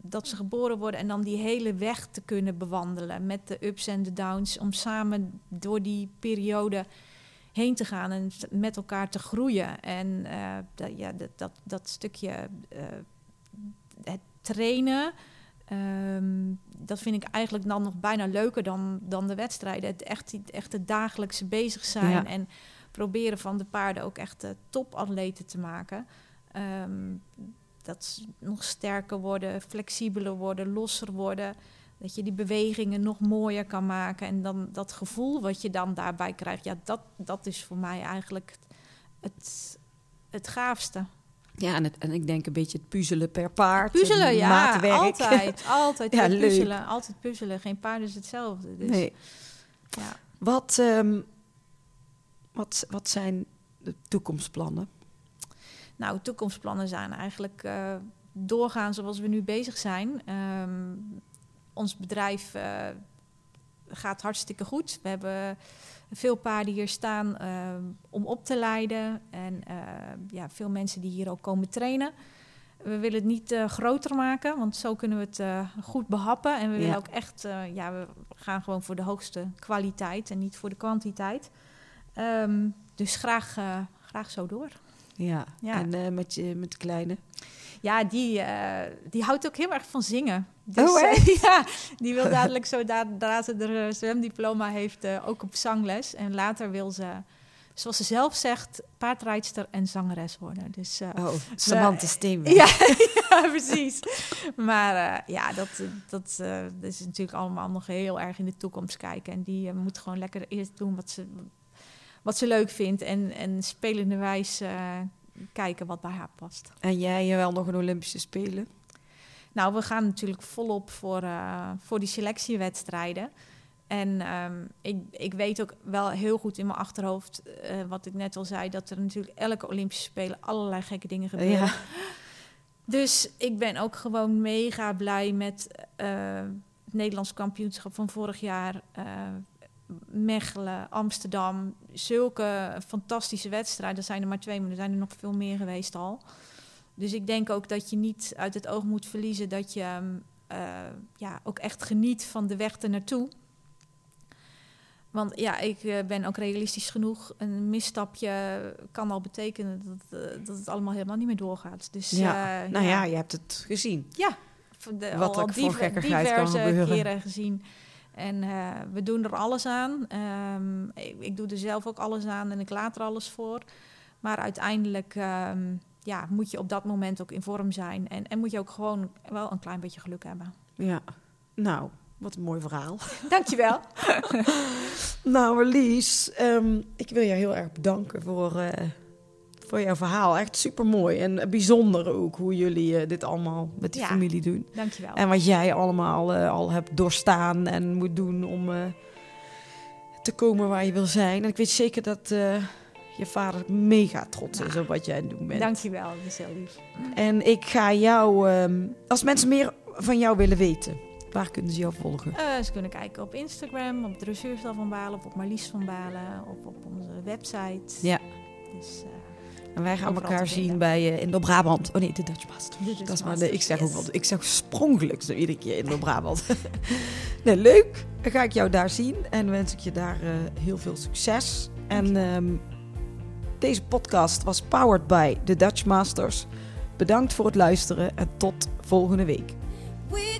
dat ze geboren worden... en dan die hele weg te kunnen bewandelen met de ups en de downs... om samen door die periode heen te gaan en met elkaar te groeien. En eh, dat, ja, dat, dat, dat stukje eh, het trainen... ehm, dat vind ik eigenlijk dan nog bijna leuker dan, dan de wedstrijden. Het echt, het echt het dagelijkse bezig zijn Ja. en proberen van de paarden ook echt eh, topatleten te maken. Ehm, dat ze nog sterker worden, flexibeler worden, losser worden. Dat je die bewegingen nog mooier kan maken. En dan dat gevoel wat je dan daarbij krijgt, ja, dat, dat is voor mij eigenlijk het, het gaafste. ja en, het, en ik denk een beetje het puzzelen per paard. Puzzelen, en ja, maatwerk. altijd. (laughs) Altijd Ja, puzzelen. Altijd puzzelen. Geen paard is hetzelfde. Dus, Nee. ja. Wat, ehm, wat, wat zijn de toekomstplannen? Nou, toekomstplannen zijn eigenlijk eh, doorgaan zoals we nu bezig zijn. Ehm, ons bedrijf eh, gaat hartstikke goed. We hebben veel paarden hier staan ehm, om op te leiden. En eh, ja, veel mensen die hier ook komen trainen. We willen het niet eh, groter maken, want zo kunnen we het eh, goed behappen. En we willen ook echt, eh, ja, we gaan gewoon voor de hoogste kwaliteit en niet voor de kwantiteit. Ehm, dus graag, eh, graag zo door. Ja, Ja. en eh, met, je, met de kleine? Ja, die, eh, die houdt ook heel erg van zingen. Dus, Oh, (laughs) ja, die wil dadelijk zo, zodra ze er zwemdiploma heeft, ook op zangles. En later wil ze zoals ze zelf zegt, paardrijdster en zangeres worden. Dus eh, Oh, Samantha Steenweg. ja, (laughs) ja, precies. Maar ja, dat, dat, dat is natuurlijk allemaal nog heel erg in de toekomst kijken. En die moet gewoon lekker eerst doen wat ze, wat ze leuk vindt. En, en spelenderwijs eh kijken wat bij haar past. En jij wel nog een Olympische Spelen? Nou, we gaan natuurlijk volop voor, eh, voor die selectiewedstrijden. En ehm, ik, ik weet ook wel heel goed in mijn achterhoofd, eh, wat ik net al zei, dat er natuurlijk elke Olympische Spelen allerlei gekke dingen gebeuren. Ja. Dus ik ben ook gewoon mega blij met het Nederlands kampioenschap van vorig jaar. Mechelen, Amsterdam. Zulke fantastische wedstrijden. Er zijn er maar twee, maar er zijn er nog veel meer geweest al. Dus ik denk ook dat je niet uit het oog moet verliezen dat je ehm, eh, ja, ook echt geniet van de weg ernaartoe. Want ja, ik eh, ben ook realistisch genoeg. Een misstapje kan al betekenen dat, eh, dat het allemaal helemaal niet meer doorgaat. Dus Ja, nou ja, je hebt het gezien. ja, de, Wat al er voor kan diverse gebeuren. keren gezien. En eh, we doen er alles aan. Ehm, ik, ik doe er zelf ook alles aan en ik laat er alles voor. Maar uiteindelijk ehm, ja, moet je op dat moment ook in vorm zijn. En, en moet je ook gewoon wel een klein beetje geluk hebben. Ja. Nou, wat een mooi verhaal. (laughs) Dankjewel. (laughs) Nou, Lies, ehm, ik wil je heel erg bedanken voor, eh, voor jouw verhaal. Echt super mooi en bijzonder ook hoe jullie eh, dit allemaal met die Ja. familie doen. Dankjewel. En wat jij allemaal eh, al hebt doorstaan en moet doen om eh, te komen waar je wil zijn. En ik weet zeker dat je vader mega trots is op wat jij aan het doen bent. Dankjewel, dat is heel lief. En ik ga jou, ehm, als mensen meer van jou willen weten, waar kunnen ze jou volgen? Ze kunnen kijken op Instagram, op Dressuurstal van Balen, of op Marlies van Balen, of op onze website. Ja. Dus, En wij gaan elkaar zien bij uh, Indo-Brabant. Oh nee, de Dutch Master. De Dutch dat is maar, Masters, nee, ik zeg ook yes. wel, ik zeg sprongelijk zo iedere keer Indo-Brabant. (laughs) nee, leuk. Dan ga ik jou daar zien en wens ik je daar eh, heel veel succes. En ehm, deze podcast was powered by de Dutch Masters. Bedankt voor het luisteren en tot volgende week. We